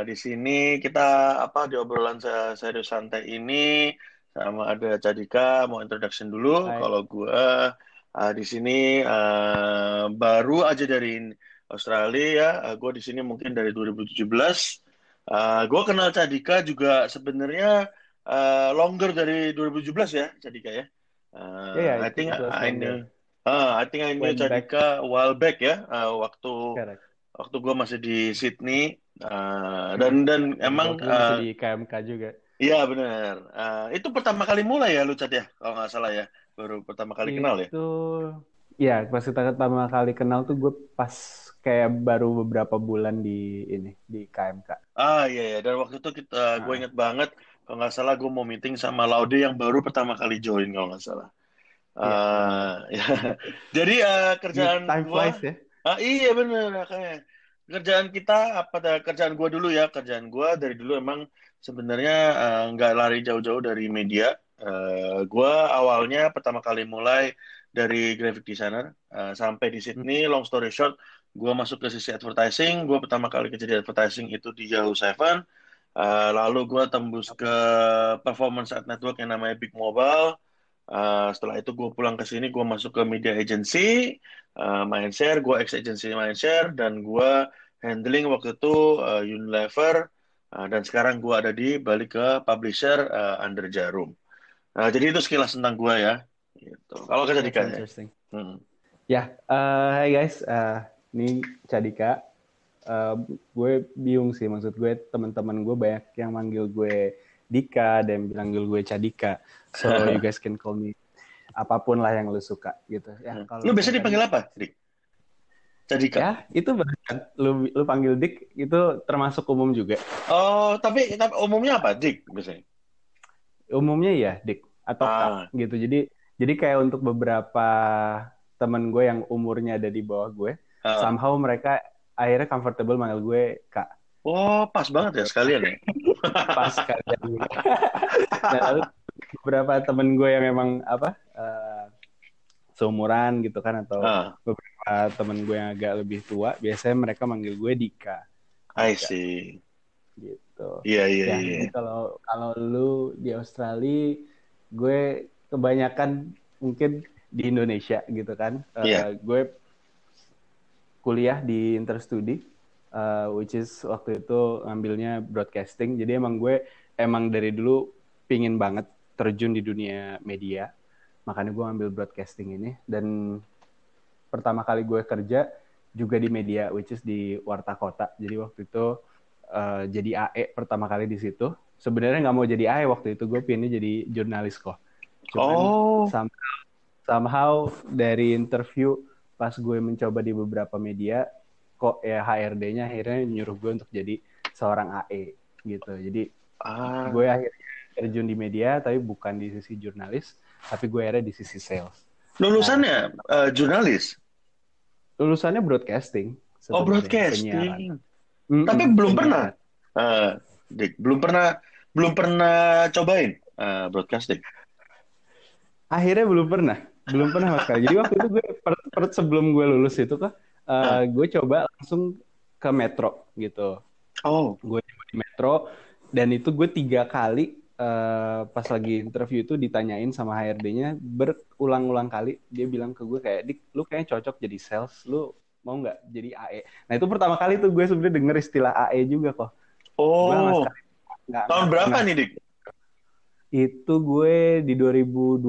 uh, di sini kita apa di obrolan serius santai ini sama ada Cadika mau introduction dulu. Hai. Kalau gue uh, di sini uh, baru aja dari Australia ya. Uh, gue di sini mungkin dari 2017. Uh, gue kenal Cadika juga sebenarnya uh, longer dari 2017 ya, Cadika ya. Uh, yeah, yeah, I think I know. Uh, I think I knew Cadika a while back ya, uh, waktu Correct waktu gue masih di Sydney uh, dan dan emang uh, di KMK juga. Iya benar. Uh, itu pertama kali mulai ya lu Chat ya kalau nggak salah ya baru pertama kali itu, kenal ya. Itu ya pas kita pertama kali kenal tuh gue pas kayak baru beberapa bulan di ini di KMK. Ah iya ya dan waktu itu kita nah. gue inget banget kalau nggak salah gue mau meeting sama Laude yang baru pertama kali join kalau nggak salah. Uh, ya. Jadi uh, kerjaan time gua, flies ya. Ah, iya bener kayak kerjaan kita apa kerjaan gue dulu ya kerjaan gue dari dulu emang sebenarnya uh, nggak lari jauh-jauh dari media. Uh, gue awalnya pertama kali mulai dari graphic designer uh, sampai di Sydney. Long story short, gue masuk ke sisi advertising. Gue pertama kali kerja di advertising itu di Yahoo Seven. Uh, lalu gue tembus ke performance ad network yang namanya Big Mobile. Uh, setelah itu gue pulang ke sini, gue masuk ke media agency, uh, Mindshare, gue ex agency Mindshare, dan gue handling waktu itu uh, Unilever, uh, dan sekarang gue ada di balik ke publisher uh, Under Jarum. Uh, jadi itu sekilas tentang gue ya. Gitu. Kalau ke Cadika ya. Hmm. Ya, uh, hai guys, uh, ini Cadika. Uh, gue bingung sih, maksud gue teman-teman gue banyak yang manggil gue Dika dan bilang gue Cadika. So you guys can call me apa pun lah yang lu suka gitu. Ya, kalau lu biasa dipanggil apa, Dik? Cadika. Ya, itu bahkan lu lu panggil Dik itu termasuk umum juga. Oh, tapi, tapi umumnya apa, Dik biasanya? Umumnya ya Dik atau ah. Kak gitu. Jadi jadi kayak untuk beberapa temen gue yang umurnya ada di bawah gue, ah. somehow mereka akhirnya comfortable manggil gue Kak. Oh, pas banget ya sekalian ya. pas sekalian. nah, lalu beberapa temen gue yang memang apa uh, seumuran gitu kan atau uh. beberapa temen gue yang agak lebih tua, biasanya mereka manggil gue Dika. I see. Gitu. Iya iya ya, iya. Kalau kalau lu di Australia, gue kebanyakan mungkin di Indonesia gitu kan. Uh, yeah. Gue kuliah di Interstudi uh, which is waktu itu ngambilnya broadcasting. Jadi emang gue emang dari dulu pingin banget terjun di dunia media. Makanya gue ngambil broadcasting ini. Dan pertama kali gue kerja juga di media, which is di Warta Kota. Jadi waktu itu uh, jadi AE pertama kali di situ. Sebenarnya nggak mau jadi AE waktu itu, gue pindah jadi jurnalis kok. Cuman oh. somehow, somehow dari interview pas gue mencoba di beberapa media, kok ya HRD-nya akhirnya nyuruh gue untuk jadi seorang AE gitu. Jadi ah. gue akhirnya terjun di media tapi bukan di sisi jurnalis, tapi gue akhirnya di sisi sales. Lulusannya nah, uh, jurnalis? Lulusannya broadcasting. Oh broadcasting. Mm, tapi belum pernah. Uh, Dik, belum pernah belum pernah cobain uh, broadcasting. Akhirnya belum pernah, belum pernah mas Jadi waktu itu gue per, per, sebelum gue lulus itu kok uh, gue coba langsung ke Metro gitu. Oh. Gue di Metro dan itu gue tiga kali uh, pas lagi interview itu ditanyain sama HRD-nya berulang-ulang kali dia bilang ke gue kayak dik lu kayaknya cocok jadi sales lu mau nggak jadi AE. Nah itu pertama kali tuh gue sebenarnya denger istilah AE juga kok. Oh. Gak, Tahun gak, berapa gak, nih dik? Itu gue di 2012.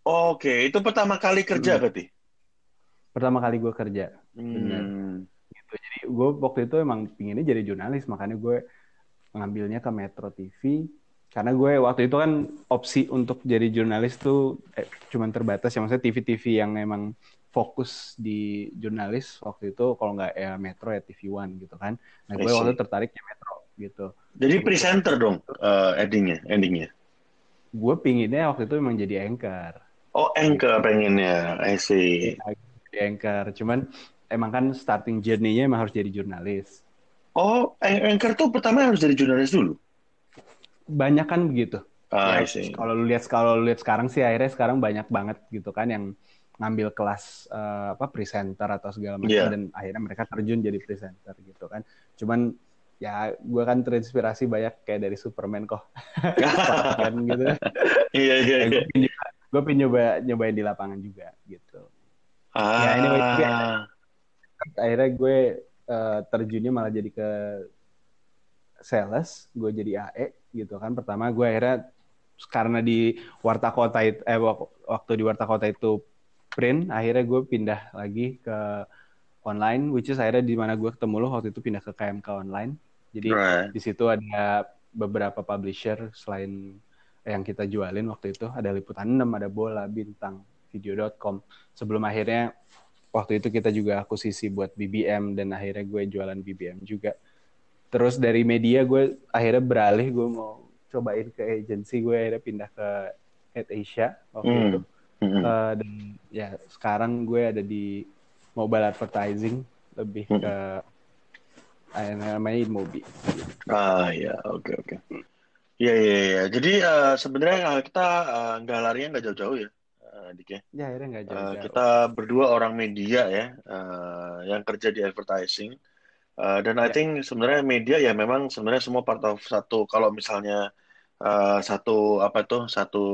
Oke, itu pertama kali kerja hmm. berarti? Pertama kali gue kerja. Hmm. gitu. Jadi gue waktu itu emang pinginnya jadi jurnalis makanya gue ngambilnya ke Metro TV karena gue waktu itu kan opsi untuk jadi jurnalis tuh eh, cuman terbatas ya. Maksudnya TV-TV yang emang fokus di jurnalis waktu itu kalau nggak ya Metro ya TV One gitu kan. Nah gue waktu itu tertarik ya Metro gitu. Jadi presenter dong uh, endingnya endingnya? Gue pinginnya waktu itu emang jadi anchor. Oh anchor pengennya I see di anchor. Cuman emang kan starting journey-nya emang harus jadi jurnalis. Oh, anchor tuh pertama harus jadi jurnalis dulu. Banyak kan begitu. Ah, ya, kalau lu lihat kalau lu lihat sekarang sih akhirnya sekarang banyak banget gitu kan yang ngambil kelas uh, apa presenter atau segala macam yeah. dan akhirnya mereka terjun jadi presenter gitu kan. cuman ya gue kan terinspirasi banyak kayak dari Superman kok kan gitu iya iya, iya. gue pengen nyoba nyobain di lapangan juga gitu ah. ya ini akhirnya gue uh, terjunnya malah jadi ke sales gue jadi AE gitu kan pertama gue akhirnya karena di Warta Kota itu eh waktu di Warta Kota itu print akhirnya gue pindah lagi ke online which is akhirnya di mana gue ketemu lo waktu itu pindah ke KMK online jadi right. di situ ada beberapa publisher selain yang kita jualin waktu itu ada liputan 6, ada bola, bintang, video.com. Sebelum akhirnya waktu itu kita juga akuisisi buat BBM dan akhirnya gue jualan BBM juga. Terus dari media gue akhirnya beralih gue mau cobain ke agency gue akhirnya pindah ke Head Asia waktu mm. itu. Mm uh, dan ya sekarang gue ada di mobile advertising lebih mm. ke namanya Inmobi. Ah ya, oke okay, oke. Okay. Iya iya iya. Jadi uh, sebenarnya kita uh, nggak larinya nggak jauh-jauh ya, uh, Dik ya. Ya akhirnya nggak jauh-jauh. Uh, kita berdua orang media ya, uh, yang kerja di advertising. Uh, dan ya. I think sebenarnya media ya memang sebenarnya semua part of satu. Kalau misalnya uh, satu apa tuh satu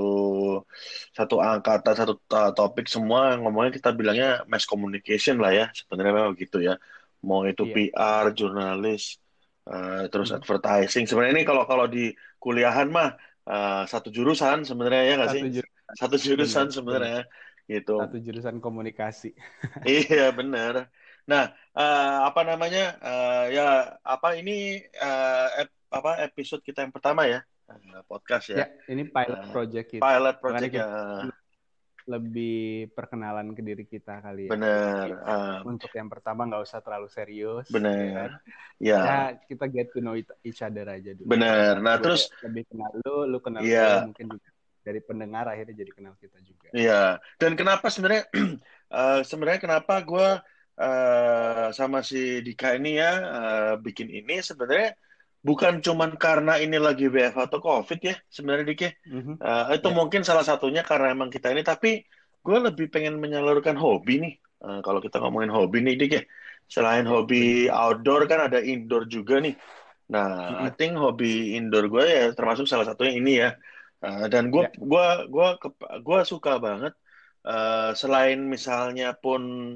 satu angkatan satu topik semua ngomongnya kita bilangnya mass communication lah ya sebenarnya memang gitu ya mau itu yeah. PR, jurnalis, uh, terus hmm. advertising. Sebenarnya ini kalau kalau di kuliahan mah uh, satu jurusan sebenarnya ya nggak sih? Jurusan. Satu jurusan sebenarnya gitu. Satu jurusan komunikasi. iya benar. Nah uh, apa namanya uh, ya apa ini uh, ep, apa episode kita yang pertama ya podcast ya? Ya ini pilot project kita. Pilot project ya lebih perkenalan ke diri kita kali ya. Benar. Um, Untuk yang pertama nggak usah terlalu serius. Benar. Ya. Kan? Ya. ya. kita get to know each other aja dulu. Benar. Nah, terus lebih kenal lu, lu kenal ya. mungkin juga dari pendengar akhirnya jadi kenal kita juga. Iya. Dan kenapa sebenarnya uh, sebenarnya kenapa gue uh, sama si Dika ini ya uh, bikin ini sebenarnya bukan cuman karena ini lagi WFH atau COVID ya sebenarnya Dik ya. Mm-hmm. Uh, itu yeah. mungkin salah satunya karena emang kita ini tapi gue lebih pengen menyalurkan hobi nih. Uh, kalau kita ngomongin hobi nih Dik ya. Selain hobi outdoor kan ada indoor juga nih. Nah, mm-hmm. I think hobi indoor gue ya termasuk salah satunya ini ya. Uh, dan gue yeah. gua gua gua suka banget uh, selain misalnya pun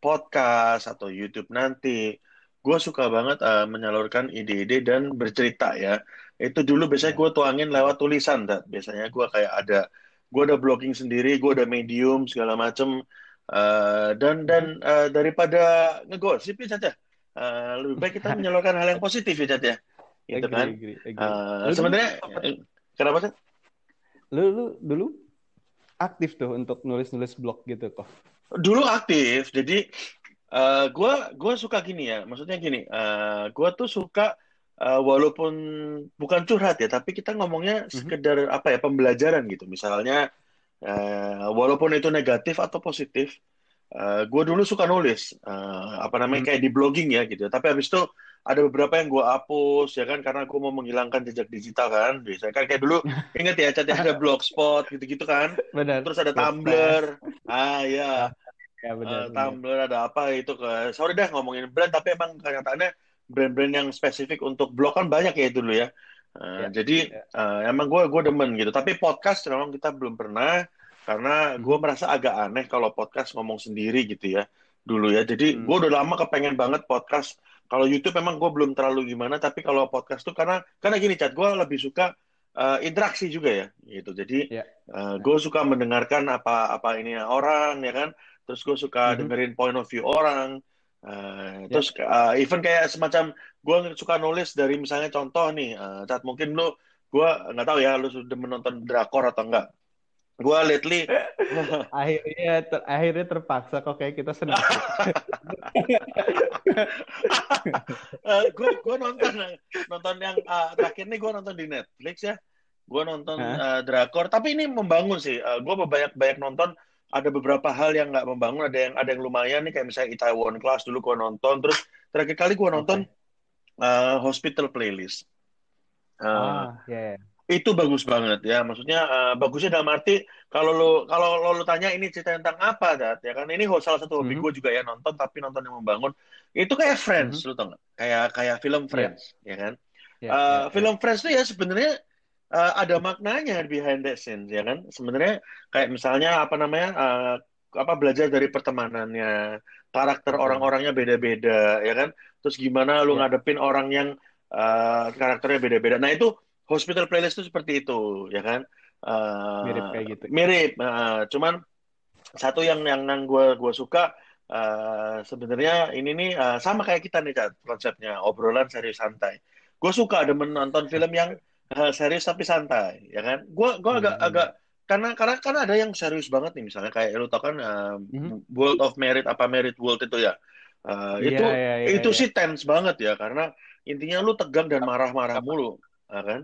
podcast atau YouTube nanti gue suka banget uh, menyalurkan ide-ide dan bercerita ya. Itu dulu biasanya gue tuangin lewat tulisan, dat. biasanya gue kayak ada, gue ada blogging sendiri, gue ada medium segala macem, uh, dan dan uh, daripada ngegosip ya saja, uh, lebih baik kita menyalurkan hal yang positif ya Cat ya, gitu agree, kan. Agree, agree. Uh, Sebenarnya kenapa sih? Lu lu dulu aktif tuh untuk nulis-nulis blog gitu kok. Dulu aktif, jadi Uh, gua gua suka gini ya, maksudnya gini, uh, gua tuh suka uh, walaupun bukan curhat ya, tapi kita ngomongnya mhm. sekedar mm -hmm. apa ya pembelajaran gitu. Misalnya uh, walaupun itu negatif atau positif, uh, gue dulu suka nulis uh, apa namanya mm -hmm. kayak di blogging ya gitu. Tapi habis itu ada beberapa yang gue hapus ya kan karena gue mau menghilangkan jejak digital kan. Biasanya kan kayak dulu inget ya, cat ada blogspot gitu-gitu kan. Benar. Terus ada Tumblr. Ah ya. Ya, benar, uh, Tumblr ada apa itu ke sorry dah ngomongin brand tapi emang kenyataannya brand-brand yang spesifik untuk blog kan banyak ya dulu ya. Uh, ya jadi ya. Uh, emang gue gue demen gitu. Tapi podcast memang kita belum pernah karena gue hmm. merasa agak aneh kalau podcast ngomong sendiri gitu ya dulu ya. Jadi hmm. gue udah lama kepengen banget podcast. Kalau YouTube memang gue belum terlalu gimana, tapi kalau podcast tuh karena karena gini chat gue lebih suka uh, interaksi juga ya gitu. Jadi ya. uh, gue suka mendengarkan apa apa ini orang ya kan terus gue suka mm-hmm. dengerin point of view orang uh, yeah. terus uh, even kayak semacam gue suka nulis dari misalnya contoh nih uh, saat mungkin lu gue nggak tahu ya lu sudah menonton drakor atau enggak gue lately. Akhirnya ter, akhirnya terpaksa kok kayak kita senang uh, gue gue nonton nonton yang uh, terakhir nih gue nonton di Netflix ya. Gue nonton huh? uh, drakor. Tapi ini membangun sih. Uh, gue banyak banyak nonton. Ada beberapa hal yang nggak membangun, ada yang ada yang lumayan nih. Kayak misalnya Itaewon Class dulu gue nonton, terus terakhir kali gue nonton okay. uh, Hospital Playlist. Uh, ah, yeah. Itu bagus banget ya. Maksudnya uh, bagusnya dalam arti kalau lo kalau lo, lo tanya ini cerita tentang apa, dat ya kan ini salah satu hobi mm -hmm. gue juga ya nonton tapi nonton yang membangun. Itu kayak Friends, mm -hmm. lo tau gak? Kayak kayak film iya. Friends, yeah. ya kan? Yeah, uh, yeah, film yeah. Friends tuh ya sebenarnya uh, ada maknanya behind the scenes, ya kan? Sebenarnya kayak misalnya apa namanya uh, apa belajar dari pertemanannya, karakter orang-orangnya beda-beda, ya kan? Terus gimana lu yeah. ngadepin orang yang uh, karakternya beda-beda. Nah itu hospital playlist itu seperti itu, ya kan? Uh, mirip kayak gitu. Mirip, uh, cuman satu yang yang yang gue gue suka uh, sebenarnya ini nih uh, sama kayak kita nih kan konsepnya obrolan serius santai. Gue suka ada menonton film yang uh, serius tapi santai, ya kan? Gue gue agak hmm. agak karena karena karena ada yang serius banget nih misalnya kayak lu tau kan uh, hmm. World of Merit apa Merit World itu ya. Uh, yeah, itu yeah, yeah, itu yeah. sih tense banget ya karena intinya lu tegang dan marah-marah mulu kan?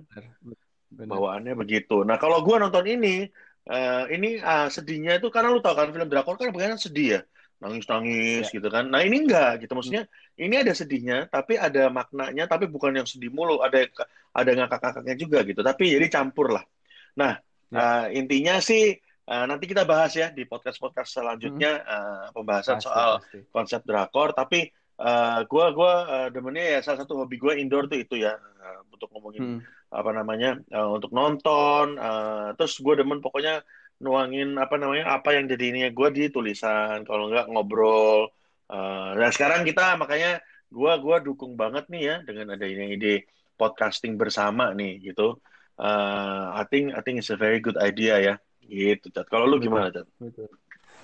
Bener. Bawaannya begitu. Nah kalau gue nonton ini, uh, ini uh, sedihnya itu karena lu tau kan film drakor kan bukan sedih ya, nangis-nangis ya. gitu kan. Nah ini enggak gitu, maksudnya hmm. ini ada sedihnya, tapi ada maknanya, tapi bukan yang sedih mulu, ada ada ngakak-ngakaknya juga gitu. Tapi jadi campur lah. Nah ya. uh, intinya sih uh, nanti kita bahas ya di podcast-podcast selanjutnya hmm. uh, pembahasan pasti, soal pasti. konsep drakor. Tapi uh, gue gua uh, demennya ya salah satu hobi gue indoor tuh itu ya uh, untuk ngomongin hmm. apa namanya uh, untuk nonton uh, terus gue demen pokoknya nuangin apa namanya apa yang jadi ini gue di tulisan kalau enggak ngobrol uh, nah sekarang kita makanya gue gua dukung banget nih ya dengan adanya ide podcasting bersama nih gitu uh, I think I think it's a very good idea ya gitu Cat kalau lu gimana Cat?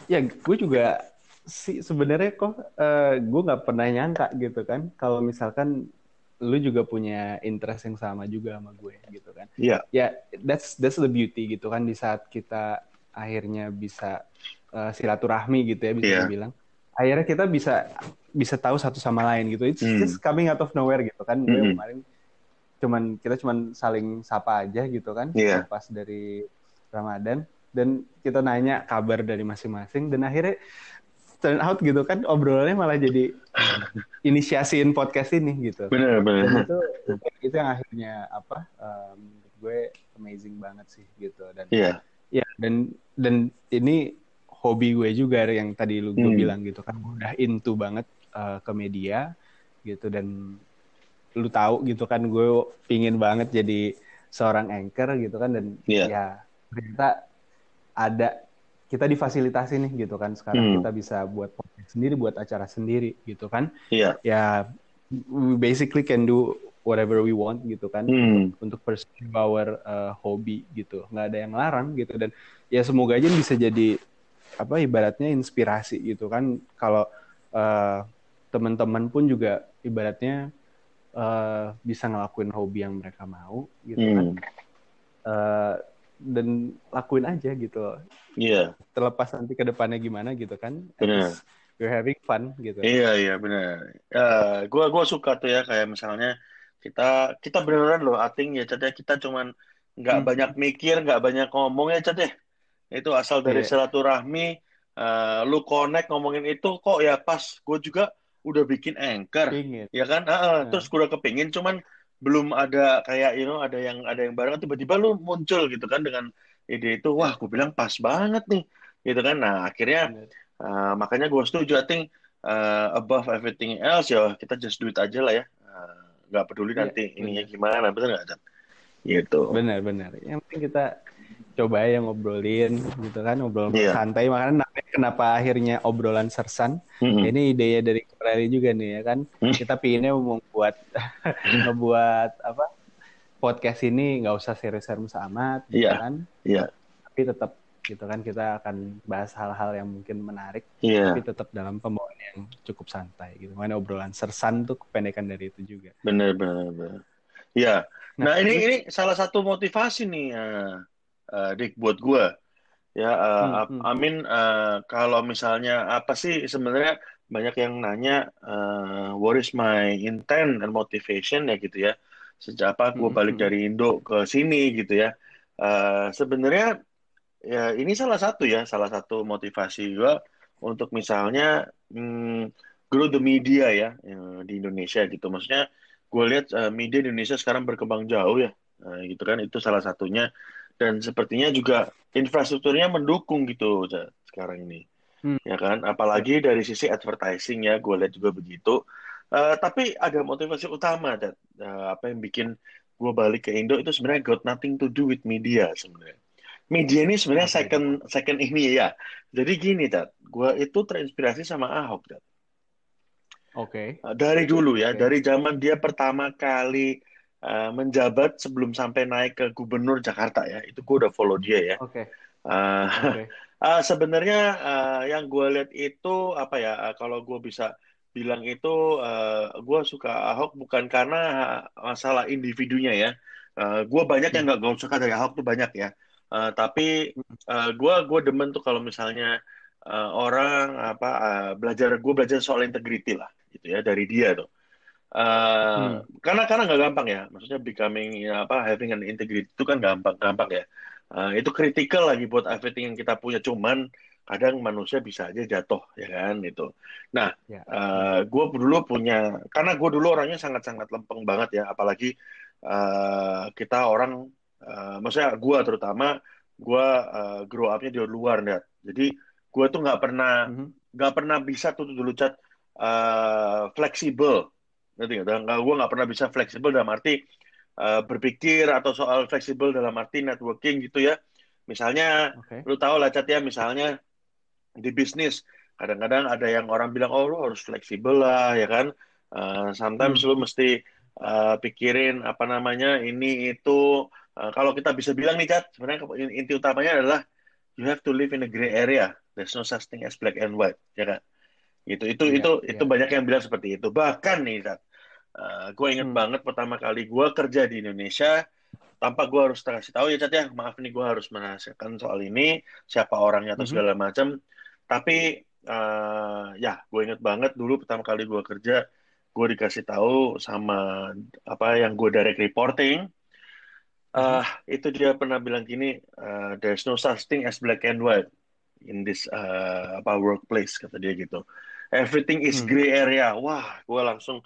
Ya gue juga sih sebenarnya kok uh, gue nggak pernah nyangka gitu kan kalau misalkan lu juga punya interest yang sama juga sama gue gitu kan. Iya. Yeah. Ya, that's that's the beauty gitu kan di saat kita akhirnya bisa uh, silaturahmi gitu ya bisa yeah. dibilang. Akhirnya kita bisa bisa tahu satu sama lain gitu. It's mm. just coming out of nowhere gitu kan. Mm -hmm. Gue kemarin cuman kita cuman saling sapa aja gitu kan yeah. pas dari Ramadan dan kita nanya kabar dari masing-masing dan akhirnya turn out gitu kan obrolannya malah jadi inisiasiin podcast ini gitu. Benar benar. itu itu yang akhirnya apa um, gue amazing banget sih gitu dan yeah. ya dan dan ini hobi gue juga yang tadi lu gue hmm. bilang gitu kan udah into banget uh, ke media gitu dan lu tahu gitu kan gue pingin banget jadi seorang anchor gitu kan dan yeah. ya ternyata ada kita difasilitasi nih gitu kan sekarang hmm. kita bisa buat podcast sendiri buat acara sendiri gitu kan yeah. ya we basically can do whatever we want gitu kan hmm. untuk pursue our uh, hobby gitu nggak ada yang larang gitu dan ya semoga aja bisa jadi apa ibaratnya inspirasi gitu kan kalau uh, teman-teman pun juga ibaratnya uh, bisa ngelakuin hobi yang mereka mau gitu kan. hmm. kan uh, dan lakuin aja gitu. Iya. Yeah. Terlepas nanti ke depannya gimana gitu kan. Benar. We're having fun gitu. Iya iya benar. Uh, gua gua suka tuh ya kayak misalnya kita kita beneran loh ating ya cat ya kita cuman nggak hmm. banyak mikir nggak banyak ngomong ya cat ya itu asal dari yeah. silaturahmi uh, lu connect ngomongin itu kok ya pas gue juga udah bikin anchor Pingin. ya kan uh, uh, hmm. terus gue udah kepingin cuman belum ada kayak you know ada yang ada yang bareng tiba-tiba lu muncul gitu kan dengan ide itu wah gue bilang pas banget nih gitu kan. Nah akhirnya uh, makanya gue setuju I think uh, above everything else ya kita just do it aja lah ya. Eh, nggak uh, peduli yeah, nanti bener. ininya gimana bener nggak gitu. Benar benar yang penting kita coba ya ngobrolin gitu kan ngobrol yeah. santai makanya kenapa akhirnya obrolan sersan mm-hmm. ini idenya dari Rally juga nih ya kan mm-hmm. kita pinginnya mau buat ngebuat apa podcast ini nggak usah serius-serius amat gitu yeah. kan yeah. tapi tetap gitu kan kita akan bahas hal-hal yang mungkin menarik yeah. tapi tetap dalam pembawaan yang cukup santai gitu mana obrolan sersan tuh kependekan dari itu juga benar benar benar ya nah, nah ini ini salah satu motivasi nih uh uh, Dick buat gue ya uh, hmm, hmm. Amin uh, kalau misalnya apa sih sebenarnya banyak yang nanya uh, what is my intent and motivation ya gitu ya. Sejak apa gue hmm, balik hmm. dari Indo ke sini gitu ya. Uh, sebenarnya ya ini salah satu ya salah satu motivasi gue untuk misalnya hmm, grow the media ya di Indonesia gitu. Maksudnya gue lihat uh, media Indonesia sekarang berkembang jauh ya uh, gitu kan. Itu salah satunya dan sepertinya juga infrastrukturnya mendukung gitu sekarang ini. Hmm. ya kan? Apalagi dari sisi advertising ya gue lihat juga begitu. Uh, tapi ada motivasi utama dan uh, apa yang bikin gue balik ke Indo itu sebenarnya got nothing to do with media sebenarnya. Media ini sebenarnya second second ini ya. Jadi gini Dad gue itu terinspirasi sama Ahok Dad Oke. Okay. Dari dulu ya, okay. dari zaman dia pertama kali uh, menjabat sebelum sampai naik ke gubernur Jakarta ya, itu gue udah follow dia ya. Oke. Okay. Uh, okay. uh, sebenarnya uh, yang gue lihat itu apa ya? Uh, kalau gue bisa bilang itu, uh, gue suka Ahok bukan karena masalah individunya ya. Uh, gue banyak yang nggak suka dari Ahok tuh banyak ya. Uh, tapi uh, gue gue demen tuh kalau misalnya uh, orang apa uh, belajar gue belajar soal integrity lah gitu ya dari dia tuh. Uh, hmm. Karena karena nggak gampang ya, maksudnya becoming ya, apa having an integrity itu kan gampang gampang ya. Uh, itu kritikal lagi buat everything yang kita punya. Cuman kadang manusia bisa aja jatuh ya kan itu. Nah, ya. uh, gue dulu punya karena gue dulu orangnya sangat sangat lempeng banget ya, apalagi uh, kita orang, uh, maksudnya gue terutama gue uh, grow upnya di luar ya. Jadi gue tuh nggak pernah mhm. nggak mm -hmm. pernah bisa tuh dulu cat uh, fleksibel. Ngerti nggak? Gue nggak pernah bisa fleksibel dalam arti uh, berpikir atau soal fleksibel dalam arti networking gitu ya. Misalnya, okay. lu tahu lah cat ya, misalnya di bisnis kadang-kadang ada yang orang bilang oh lu harus fleksibel lah ya kan. Uh, sometimes hmm. lu mesti uh, pikirin apa namanya ini itu. Uh, kalau kita bisa bilang nih cat, sebenarnya inti utamanya adalah you have to live in a gray area. There's no such thing as black and white, ya kan? Gitu. Itu yeah, itu yeah. itu banyak yang bilang seperti itu. Bahkan nih, uh, eh, gue inget hmm. banget pertama kali gue kerja di Indonesia, tanpa gue harus kasih tahu ya Cat ya, maaf nih gue harus menasihatkan soal ini, siapa orangnya atau mm -hmm. segala macam. Tapi uh, ya, gue inget banget dulu pertama kali gue kerja, gue dikasih tahu sama apa yang gue direct reporting. Uh, itu dia pernah bilang gini, uh, there's no such thing as black and white in this uh, apa workplace kata dia gitu everything is hmm. gray area. Wah, gue langsung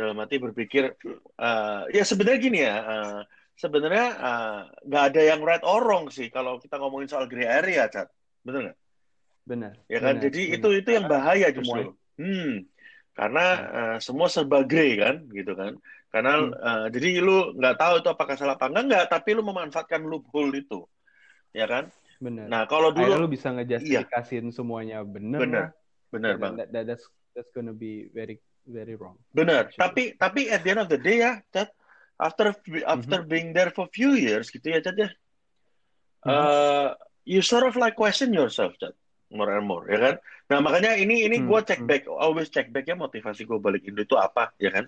dalam hati berpikir, uh, ya sebenarnya gini ya, uh, sebenarnya uh, nggak uh, ada yang right or wrong sih kalau kita ngomongin soal gray area, Cat. Bener nggak? Benar. Ya kan, benar, jadi benar. itu itu yang bahaya justru. Hmm, karena uh, semua serba gray kan, gitu kan. Karena hmm. uh, jadi lu nggak tahu itu apakah salah apa enggak, enggak, tapi lu memanfaatkan loophole itu, ya kan? Benar. Nah kalau dulu Akhirnya lu bisa ngejustifikasiin iya. semuanya bener. Benar. Benar bang. That, that's that's gonna be very very wrong. Benar. Tapi tapi at the end of the day ya, Chad, after after mm -hmm. being there for few years gitu ya, Chad ya, mm -hmm. uh, you sort of like question yourself, Chad, more and more, ya kan? Nah makanya ini ini mm -hmm. gue check back, always check back ya motivasi gue balik Indo itu apa, ya kan?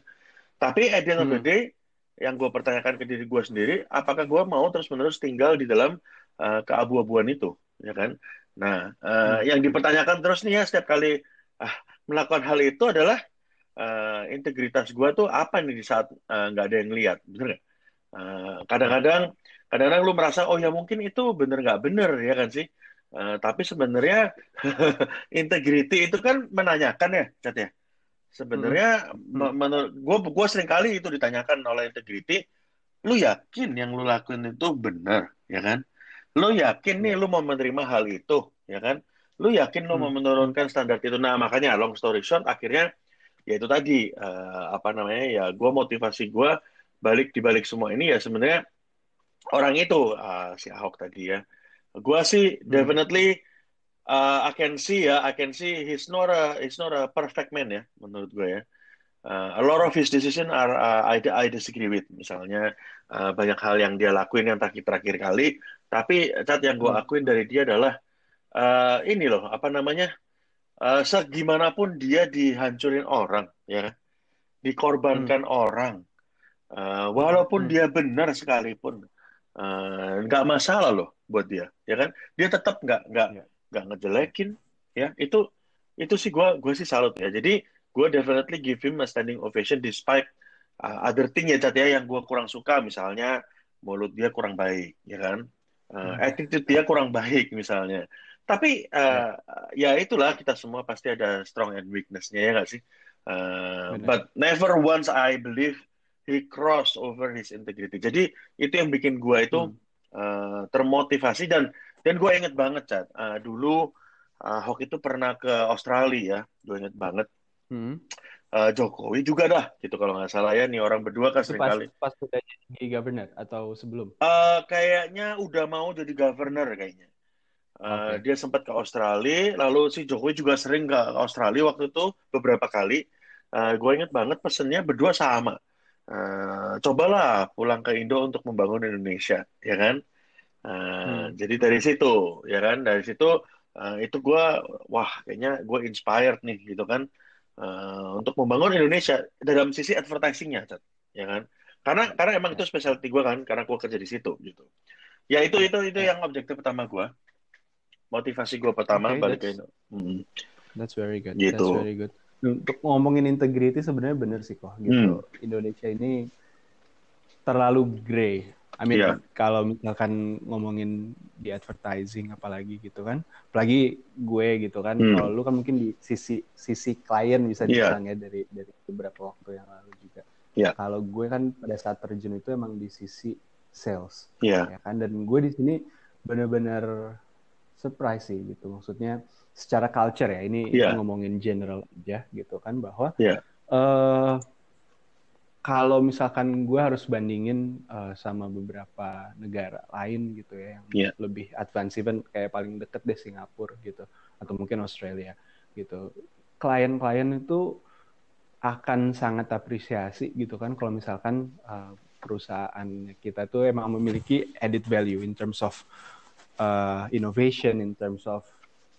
Tapi at the end of the day, yang gue pertanyakan ke diri gue sendiri, apakah gue mau terus-menerus tinggal di dalam uh, keabu-abuan itu, ya kan? Nah, uh, hmm. yang dipertanyakan terus nih ya setiap kali uh, melakukan hal itu adalah uh, integritas gue tuh apa nih di saat nggak uh, ada yang lihat, bener nggak? Uh, kadang-kadang, kadang-kadang lu merasa oh ya mungkin itu bener nggak bener ya kan sih? Uh, tapi sebenarnya integriti itu kan menanyakan ya, Cat ya. Sebenarnya hmm. menurut gue, gue sering kali itu ditanyakan oleh integriti, lu yakin yang lu lakuin itu benar, ya kan? Lu yakin nih lu mau menerima hal itu, ya kan? Lu yakin lu hmm. mau menurunkan standar itu? Nah, makanya long story short, akhirnya ya itu tadi uh, apa namanya ya, gue motivasi gue balik di balik semua ini ya sebenarnya orang itu uh, si Ahok tadi ya. Gue sih hmm. definitely uh, I can see ya, I can see he's not a he's not a perfect man ya menurut gue ya. Uh, a lot of his decision are uh, I, I disagree with. Misalnya uh, banyak hal yang dia lakuin yang terakhir terakhir kali tapi cat yang gue hmm. akuin dari dia adalah uh, ini loh, apa namanya? Uh, segimanapun dia dihancurin orang, ya, dikorbankan hmm. orang, uh, walaupun hmm. dia benar sekalipun, nggak uh, masalah loh buat dia, ya kan? Dia tetap nggak nggak ya. nggak ngejelekin, ya. Itu itu sih gue gue sih salut ya. Jadi gue definitely give him a standing ovation despite uh, other thing ya cat ya yang gue kurang suka misalnya mulut dia kurang baik, ya kan? uh, attitude dia kurang baik misalnya. Tapi uh, ya. itulah kita semua pasti ada strong and weakness-nya ya nggak sih? Uh, but never once I believe he cross over his integrity. Jadi itu yang bikin gue itu hmm. uh, termotivasi dan dan gue inget banget cat uh, dulu uh, Hawk itu pernah ke Australia ya, gue inget banget. Hmm. Uh, Jokowi juga dah gitu kalau nggak salah ya nih orang berdua kan sering kali pas udah jadi governor atau sebelum uh, kayaknya udah mau jadi governor kayaknya uh, okay. dia sempat ke Australia lalu si Jokowi juga sering ke Australia waktu itu beberapa kali uh, gue inget banget pesennya berdua sama uh, cobalah pulang ke Indo untuk membangun Indonesia ya kan uh, hmm. jadi dari situ ya kan dari situ uh, itu gue wah kayaknya gue inspired nih gitu kan uh, untuk membangun Indonesia dalam sisi advertisingnya, ya kan? Karena karena emang itu specialty gue kan, karena gue kerja di situ gitu. Ya itu itu itu yang objektif pertama gue, motivasi gue pertama okay, balik ke Indo. Hmm. That's very good. Gitu. That's very good. Untuk ngomongin integrity sebenarnya bener sih kok gitu. Hmm. Indonesia ini terlalu grey I mean yeah. kalau misalkan ngomongin di advertising apalagi gitu kan, apalagi gue gitu kan, hmm. kalau lu kan mungkin di sisi sisi klien bisa yeah. dibilang ya dari dari beberapa waktu yang lalu juga. Yeah. Kalau gue kan pada saat terjun itu emang di sisi sales, yeah. ya kan, dan gue di sini benar-benar surprise sih gitu, maksudnya secara culture ya ini yeah. ngomongin general aja gitu kan bahwa yeah. uh, kalau misalkan gue harus bandingin uh, sama beberapa negara lain gitu ya yang yeah. lebih advance even kayak paling deket deh Singapura gitu atau mungkin Australia gitu klien-klien itu akan sangat apresiasi gitu kan kalau misalkan uh, perusahaan kita tuh emang memiliki added value in terms of uh, innovation in terms of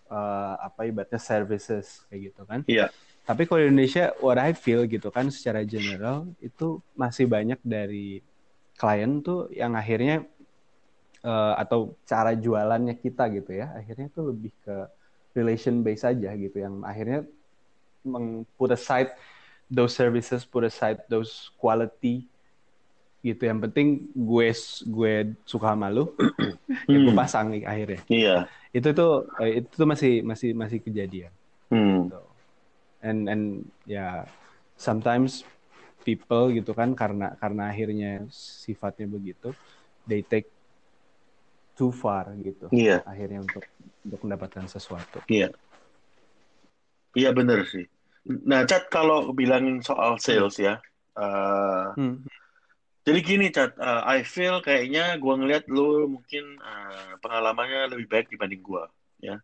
uh, apa ibaratnya services kayak gitu kan. Iya. Yeah tapi kalau di Indonesia, what I feel gitu kan, secara general itu masih banyak dari klien tuh yang akhirnya uh, atau cara jualannya kita gitu ya, akhirnya tuh lebih ke relation base aja gitu, yang akhirnya meng put aside those services, put aside those quality gitu. Yang penting gue gue suka sama lu, ya gue hmm. pasang nih akhirnya. Iya. Itu tuh eh, itu tuh masih masih masih kejadian. Hmm. Gitu and and ya yeah, sometimes people gitu kan karena karena akhirnya sifatnya begitu they take too far gitu yeah. akhirnya untuk untuk mendapatkan sesuatu iya iya benar sih nah cat kalau bilangin soal sales ya uh, hmm. Jadi gini cat uh, I feel kayaknya gua ngeliat lu mungkin uh, pengalamannya lebih baik dibanding gua ya.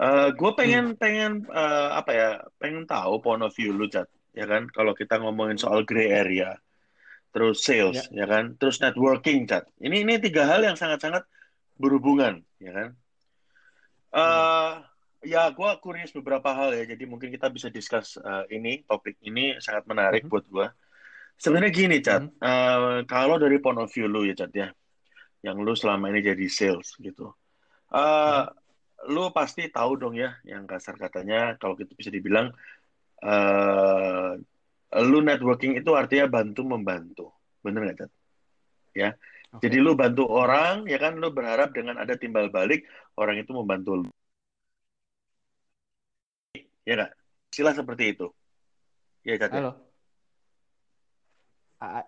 Uh, eh, gue pengen hmm. pengen uh, apa ya pengen tahu point of view lu Chat ya kan? Kalau kita ngomongin soal gray area terus sales ya, ya kan? Terus networking Chat. Ini ini tiga hal yang sangat sangat berhubungan ya kan? Uh, ya, ya gue curious beberapa hal ya. Jadi mungkin kita bisa discuss uh, ini topik ini sangat menarik hmm. buat gue sebenarnya gini Chat. Hmm. uh, kalau dari point of view lu ya Chat ya yang lu selama ini jadi sales gitu. Uh, hmm. lu pasti tahu dong ya yang kasar katanya kalau gitu bisa dibilang uh, lu networking itu artinya bantu membantu. Bener nggak Ted? ya. Okay. jadi lu bantu orang ya kan? Lu berharap dengan ada timbal balik orang itu membantu lu. Ya nggak? Istilah seperti itu. Ya Ted, halo I,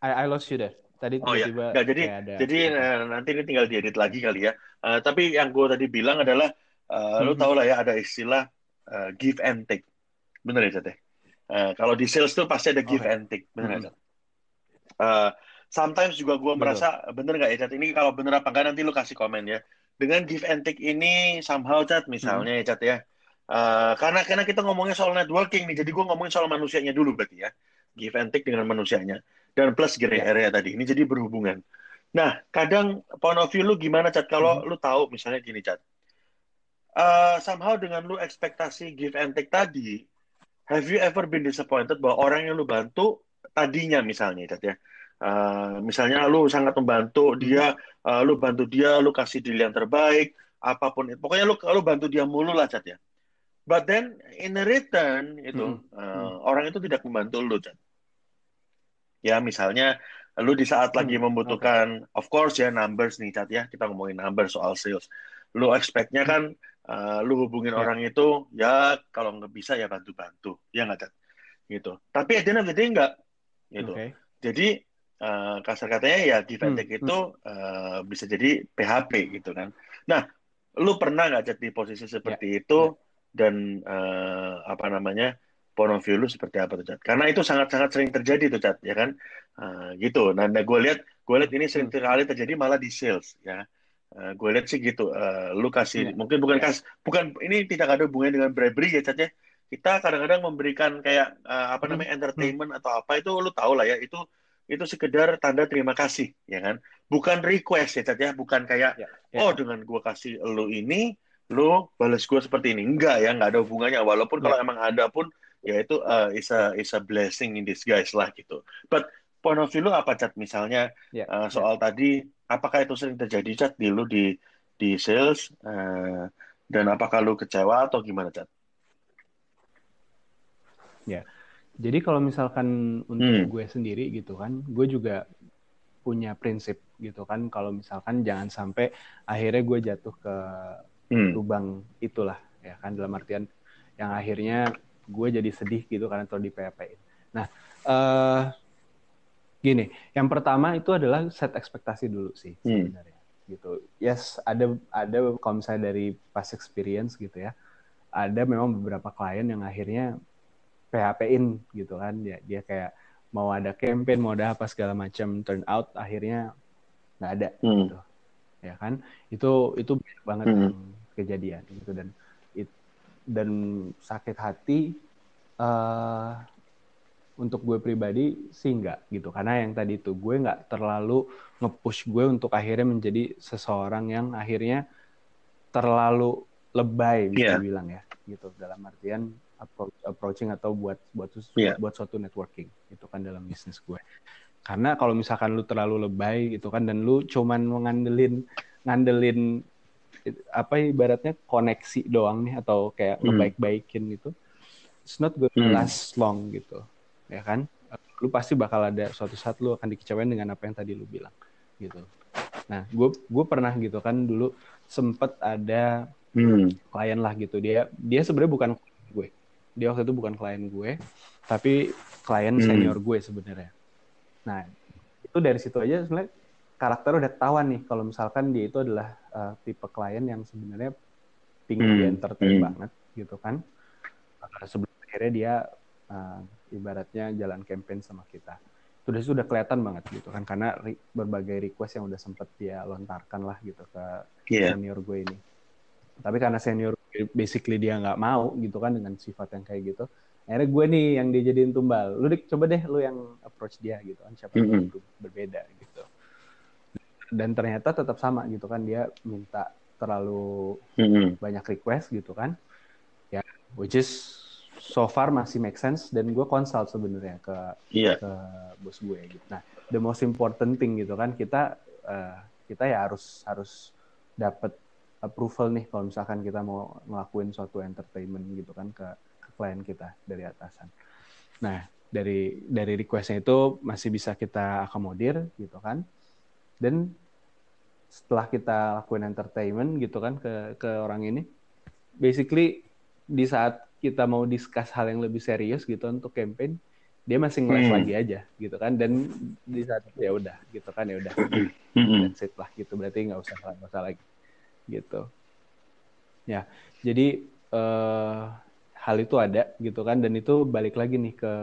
I, I lost you there Tadi oh ya, nggak jadi ada, jadi uh, nanti ini tinggal diedit lagi kali ya. Uh, tapi yang gue tadi bilang adalah, uh, mm-hmm. lu tau lah ya ada istilah uh, give and take, bener ya Cate? Uh, kalau di sales tuh pasti ada give okay. and take, bener mm-hmm. ya Uh, sometimes juga gue merasa bener nggak ya Cat? Ini kalau bener apa enggak nanti lu kasih komen ya. Dengan give and take ini somehow Cat misalnya mm-hmm. ya Cat ya. Uh, karena karena kita ngomongnya soal networking nih, jadi gue ngomongin soal manusianya dulu berarti ya. Give and take dengan manusianya dan plus gray ya. area tadi ini jadi berhubungan. Nah, kadang point of view lu gimana cat kalau hmm. lu tahu misalnya gini cat. Uh, somehow dengan lu ekspektasi give and take tadi, have you ever been disappointed bahwa orang yang lu bantu tadinya misalnya cat ya. Uh, misalnya lu sangat membantu hmm. dia, uh, lu bantu dia, lu kasih deal yang terbaik, apa pun itu. Pokoknya lu lu bantu dia mulu lah cat ya. But then in return itu hmm. uh, orang itu tidak membantu lu cat Ya, misalnya lu di saat lagi hmm, membutuhkan, okay. of course ya numbers nih cat ya, kita ngomongin numbers soal sales. Lu expect-nya kan uh, lu hubungin yeah. orang itu, ya kalau nggak bisa ya bantu-bantu, ya nggak cat? Gitu. Tapi at the end of the day nggak, gitu. Okay. jadi uh, kasar katanya ya and hmm, hmm. itu uh, bisa jadi PHP gitu kan. Nah, lu pernah nggak jadi posisi seperti yeah. itu yeah. Dan uh, apa namanya lu seperti apa tuh Cat? Karena itu sangat-sangat sering terjadi tuh Cat, ya kan? Uh, gitu. Nah, nah gue lihat gue lihat ini sering hmm. kali terjadi malah di sales ya. Uh, gue lihat sih gitu. Uh, lu kasih yeah. mungkin bukan kas bukan ini tidak ada hubungannya dengan bribery ya Cat ya. Kita kadang-kadang memberikan kayak uh, apa namanya entertainment atau apa itu lu tahu lah ya itu itu sekedar tanda terima kasih ya kan bukan request ya Cat ya bukan kayak ya, ya. oh dengan gue kasih lo ini lo balas gue seperti ini enggak ya enggak ada hubungannya walaupun ya. kalau emang ada pun ya itu uh, is a is a blessing in disguise lah gitu but point of view lo apa Cat misalnya ya, uh, soal ya. tadi apakah itu sering terjadi Cat di lo di di sales uh, dan apakah lo kecewa atau gimana Cat? Ya, jadi kalau misalkan untuk hmm. gue sendiri gitu kan, gue juga punya prinsip gitu kan. Kalau misalkan jangan sampai akhirnya gue jatuh ke hmm. lubang itulah ya kan dalam artian yang akhirnya gue jadi sedih gitu karena terlalu di PHP. Nah, uh, gini, yang pertama itu adalah set ekspektasi dulu sih hmm. sebenarnya gitu. Yes, ada ada kalau misalnya dari past experience gitu ya, ada memang beberapa klien yang akhirnya PHP-in gitu kan dia dia kayak mau ada campaign mau ada apa segala macam turn out akhirnya nggak ada hmm. gitu ya kan itu itu banget hmm. Kejadian gitu dan it, dan sakit hati uh, untuk gue pribadi sih nggak gitu karena yang tadi itu gue nggak terlalu ngepush gue untuk akhirnya menjadi seseorang yang akhirnya terlalu lebay bisa yeah. bilang ya gitu dalam artian approach, approaching atau buat buat yeah. buat suatu networking itu kan dalam bisnis gue karena kalau misalkan lu terlalu lebay gitu kan dan lu cuman ngandelin ngandelin apa ibaratnya koneksi doang nih atau kayak mm. ngebaik-baikin gitu it's not good mm. last long gitu ya kan lu pasti bakal ada suatu saat lu akan dikecewain dengan apa yang tadi lu bilang gitu nah gue gue pernah gitu kan dulu sempet ada hmm. klien lah gitu dia dia sebenarnya bukan gue dia waktu itu bukan klien gue tapi klien hmm. senior gue sebenarnya nah itu dari situ aja sebenarnya karakter udah ketahuan nih kalau misalkan dia itu adalah uh, tipe klien yang sebenarnya tinggi hmm. entertain hmm. banget gitu kan uh, sebelum akhirnya dia uh, ibaratnya jalan campaign sama kita itu udah sudah kelihatan banget gitu kan karena re berbagai request yang udah sempet dia lontarkan lah gitu ke yeah. senior gue ini tapi karena senior basically dia nggak mau gitu kan dengan sifat yang kayak gitu akhirnya gue nih yang dia jadiin tumbal lu coba deh lu yang approach dia gitu kan siapa mm -hmm. yang berbeda gitu dan ternyata tetap sama gitu kan dia minta terlalu mm -hmm. banyak request gitu kan ya which is so far masih make sense dan gue consult sebenarnya ke yeah. ke bos gue gitu nah the most important thing gitu kan kita uh, kita ya harus harus dapat approval nih kalau misalkan kita mau ngelakuin suatu entertainment gitu kan ke, ke klien kita dari atasan. Nah, dari dari requestnya itu masih bisa kita akomodir gitu kan. Dan setelah kita lakuin entertainment gitu kan ke ke orang ini, basically di saat kita mau discuss hal yang lebih serius gitu untuk campaign, dia masih ngeles hmm. lagi aja gitu kan. Dan di saat itu ya udah gitu kan ya udah. Dan sit lah gitu. Berarti nggak usah nggak usah lagi gitu. Ya, jadi uh, hal itu ada gitu kan. Dan itu balik lagi nih ke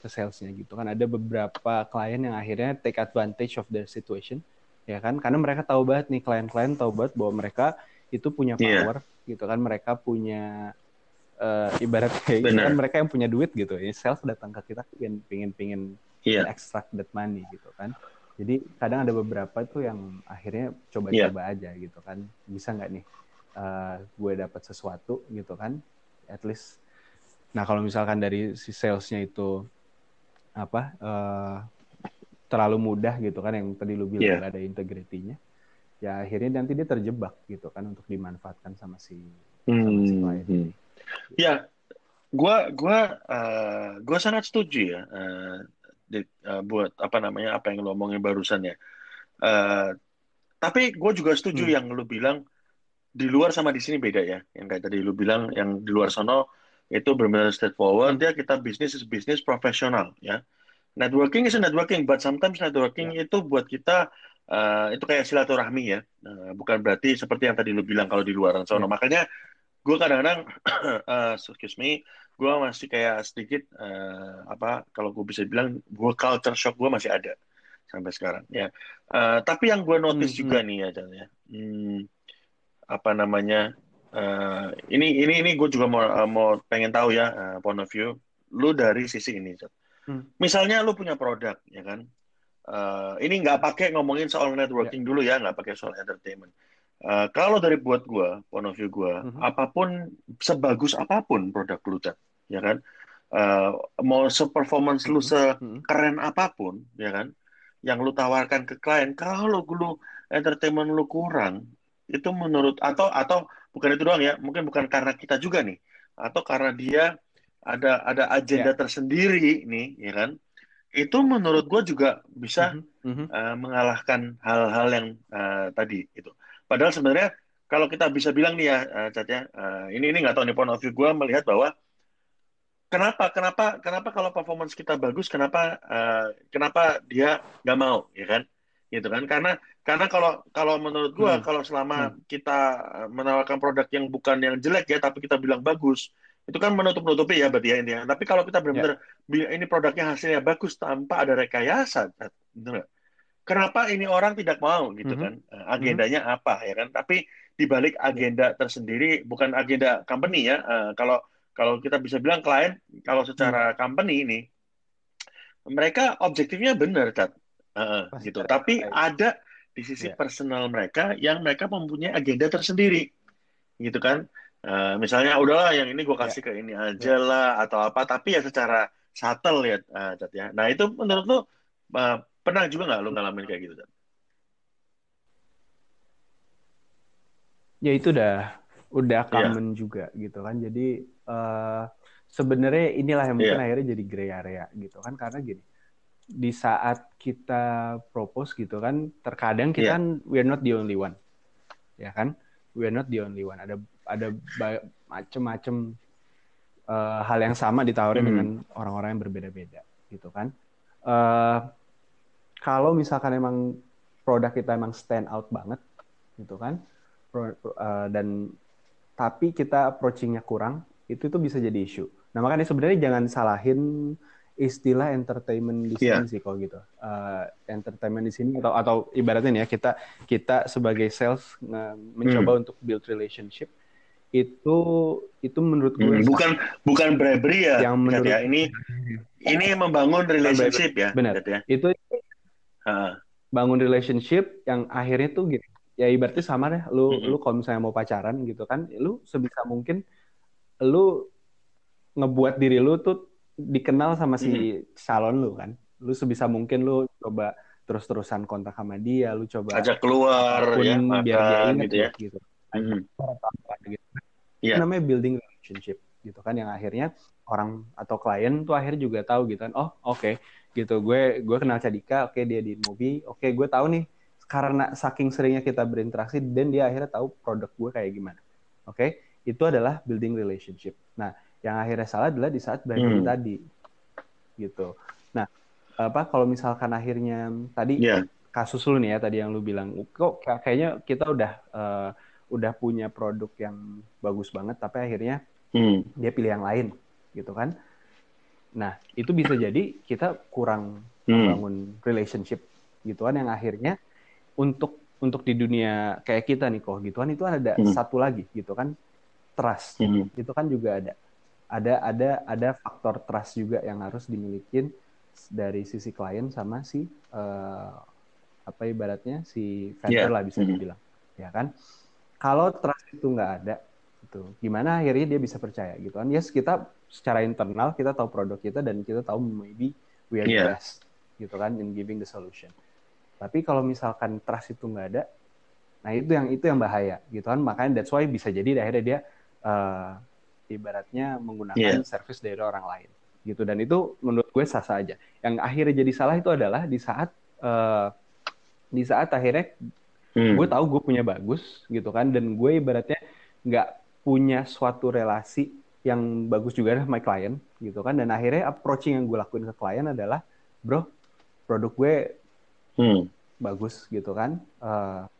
ke salesnya gitu kan. Ada beberapa klien yang akhirnya take advantage of the situation ya kan karena mereka tahu banget nih klien-klien tahu banget bahwa mereka itu punya iya. power yeah. gitu kan mereka punya uh, ibarat kayak gitu kan mereka yang punya duit gitu ya sales datang ke kita pengen pengen pengen yeah. extract that money gitu kan jadi kadang ada beberapa tuh yang akhirnya coba-coba yeah. aja gitu kan. Bisa nggak nih uh, gue dapat sesuatu gitu kan? At least. Nah kalau misalkan dari si salesnya itu apa uh, terlalu mudah gitu kan yang tadi lu bilang yeah. ada integritinya, ya akhirnya nanti dia terjebak gitu kan untuk dimanfaatkan sama si hmm. sama si klien. Hmm. Ya, gua gua uh, gua sangat setuju ya. Uh, di, uh, buat apa namanya apa yang lo omongin barusan ya. Uh, tapi gue juga setuju hmm. yang lo bilang di luar sama di sini beda ya. Yang kayak tadi lo bilang yang di luar sono itu benar-benar straightforward. Dia kita bisnis bisnis profesional ya. Networking is networking, but sometimes networking yeah. itu buat kita uh, itu kayak silaturahmi ya, uh, bukan berarti seperti yang tadi lu bilang kalau di luar sana. Yeah. Makanya gue kadang-kadang, uh, excuse me, gue masih kayak sedikit uh, apa kalau gue bisa bilang gue culture shock gue masih ada sampai sekarang ya. Uh, tapi yang gue notice hmm, juga hmm. nih ya, Jan, ya. Hmm, apa namanya? Uh, ini ini ini gue juga mau mau pengen tahu ya uh, point of view lu dari sisi ini. Jan Hmm. Misalnya lu punya produk, ya kan? Uh, ini nggak pakai ngomongin soal networking yeah. dulu ya, nggak pakai soal entertainment. Uh, kalau dari buat gue, point of view gue, mm-hmm. apa pun sebagus apa pun produk lu, ya kan? Uh, mau seperformance mm-hmm. lu sekeren apa pun, ya kan? Yang lu tawarkan ke klien, kalau lu entertainment lu kurang, itu menurut atau atau bukan itu doang ya, mungkin bukan karena kita juga nih, atau karena dia ada ada agenda yeah. tersendiri nih, ya kan? Itu menurut gue juga bisa mm -hmm. uh, mengalahkan hal-hal yang uh, tadi itu. Padahal sebenarnya kalau kita bisa bilang nih ya, uh, Cat ya, uh, ini ini nggak tahu nih point of view gue melihat bahwa kenapa kenapa kenapa kalau performance kita bagus, kenapa uh, kenapa dia nggak mau, ya kan? Gitu kan? Karena karena kalau kalau menurut gue hmm. kalau selama hmm. kita menawarkan produk yang bukan yang jelek ya, tapi kita bilang bagus, itu kan menutup-nutupi ya berarti ya intinya. Tapi kalau kita benar-benar yeah. ini produknya hasilnya bagus tanpa ada rekayasa, benar Kenapa ini orang tidak mau gitu mm -hmm. kan? Eh, agendanya mm -hmm. apa ya kan? Tapi di balik agenda tersendiri bukan agenda company ya. Uh, kalau kalau kita bisa bilang klien kalau secara hmm. company ini mereka objektifnya benar, Cat. Uh, gitu. Tapi ada di sisi yeah. personal mereka yang mereka mempunyai agenda tersendiri. Gitu kan? Uh, misalnya udahlah yang ini gue kasih yeah. ke ini aja yeah. lah atau apa tapi ya secara subtle ya uh, Cat ya. Nah itu menurut lu uh, pernah juga nggak lu ngalamin kayak gitu Cat? Ya itu udah udah iya. common yeah. juga gitu kan. Jadi uh, sebenarnya inilah yang mungkin yeah. akhirnya jadi gray area gitu kan karena gini di saat kita propose gitu kan terkadang kita yeah. kan we're not the only one ya kan we're not the only one ada ada macem-macem uh, hal yang sama ditawarin hmm. dengan orang-orang yang berbeda-beda gitu kan. Uh, kalau misalkan emang produk kita emang stand out banget gitu kan, pro, uh, dan tapi kita approachingnya kurang, itu tuh bisa jadi isu. Nah makanya sebenarnya jangan salahin istilah entertainment di sini yeah. sih kalau gitu. Uh, entertainment di sini atau atau ibaratnya nih ya kita kita sebagai sales mencoba hmm. untuk build relationship itu itu menurut gue hmm, bukan bukan bribery ya yang menurut ya. ini ini membangun relationship ya benar ya. itu uh. bangun relationship yang akhirnya tuh gitu ya ibaratnya sama deh. Lu mm-hmm. lu kalau misalnya mau pacaran gitu kan lu sebisa mungkin lu ngebuat diri lu tuh dikenal sama si mm-hmm. salon lu kan. Lu sebisa mungkin lu coba terus-terusan kontak sama dia lu coba ajak keluar ya makan, biar dia ingat gitu ya. gitu hmm. gitu. Yeah. namanya building relationship gitu kan yang akhirnya orang atau klien tuh akhirnya juga tahu gitu kan oh oke okay, gitu gue gue kenal Cadika oke okay, dia di movie oke okay, gue tahu nih karena saking seringnya kita berinteraksi dan dia akhirnya tahu produk gue kayak gimana oke okay? itu adalah building relationship nah yang akhirnya salah adalah di saat branding hmm. tadi gitu nah apa kalau misalkan akhirnya tadi yeah. kasus lu nih ya tadi yang lu bilang kok kayaknya kita udah uh, udah punya produk yang bagus banget tapi akhirnya hmm. dia pilih yang lain gitu kan nah itu bisa jadi kita kurang hmm. membangun relationship gitu kan yang akhirnya untuk untuk di dunia kayak kita nih kok gitu kan itu ada hmm. satu lagi gitu kan trust hmm. itu kan juga ada ada ada ada faktor trust juga yang harus dimiliki dari sisi klien sama si uh, apa ibaratnya si vendor yeah. lah bisa hmm. dibilang ya kan kalau trust itu nggak ada gitu. Gimana akhirnya dia bisa percaya gitu kan. Yes kita secara internal kita tahu produk kita dan kita tahu maybe we are yeah. the best gitu kan in giving the solution. Tapi kalau misalkan trust itu nggak ada nah itu yang itu yang bahaya gitu kan. Makanya that's why bisa jadi akhirnya dia uh, ibaratnya menggunakan yeah. service dari orang lain gitu. Dan itu menurut gue sah sah aja. Yang akhirnya jadi salah itu adalah di saat uh, di saat akhirnya hmm. gue tahu gue punya bagus gitu kan dan gue ibaratnya nggak punya suatu relasi yang bagus juga dengan my client gitu kan dan akhirnya approaching yang gue lakuin ke klien adalah bro produk gue hmm. bagus gitu kan uh,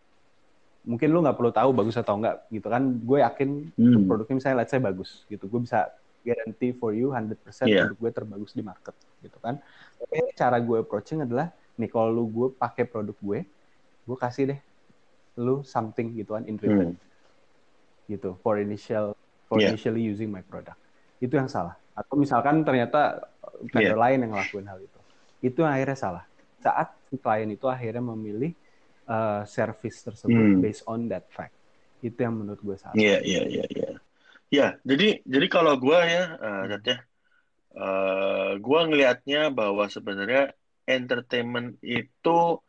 mungkin lu nggak perlu tahu bagus atau enggak gitu kan gue yakin hmm. produknya misalnya let's say bagus gitu gue bisa guarantee for you 100% yeah. produk gue terbagus di market gitu kan tapi cara gue approaching adalah nih kalau lu gue pakai produk gue gue kasih deh lu something gitu kan in return. Hmm. gitu for initial for yeah. initially using my product. Itu yang salah. Atau misalkan ternyata vendor yeah. lain yang ngelakuin hal itu. Itu yang akhirnya salah. Saat si klien itu akhirnya memilih uh, service tersebut hmm. based on that fact. Itu yang menurut gue salah. Iya iya iya iya ya jadi jadi kalau gue ya uh, ya uh, gue ngelihatnya bahwa sebenarnya entertainment itu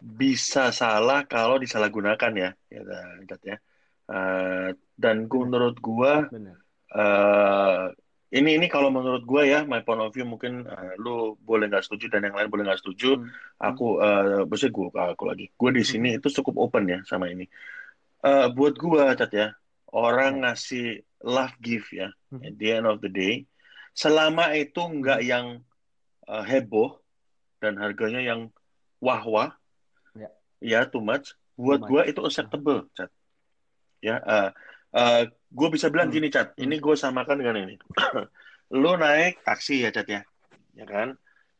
bisa salah kalau disalahgunakan ya ya, ya. Uh, dan menurut gue uh, ini ini kalau menurut gue ya my point of view mungkin uh, lu boleh nggak setuju dan yang lain boleh nggak setuju hmm. aku uh, maksudnya gue aku lagi gue di sini hmm. itu cukup open ya sama ini uh, buat gue cat ya orang hmm. ngasih love gift ya hmm. at the end of the day selama itu nggak hmm. yang uh, heboh dan harganya yang wah wah ya. too much. Buat gue itu acceptable cat ya uh, uh, gue bisa bilang hmm. gini cat ini gue samakan dengan ini. Lu naik taksi ya cat ya. Ya kan?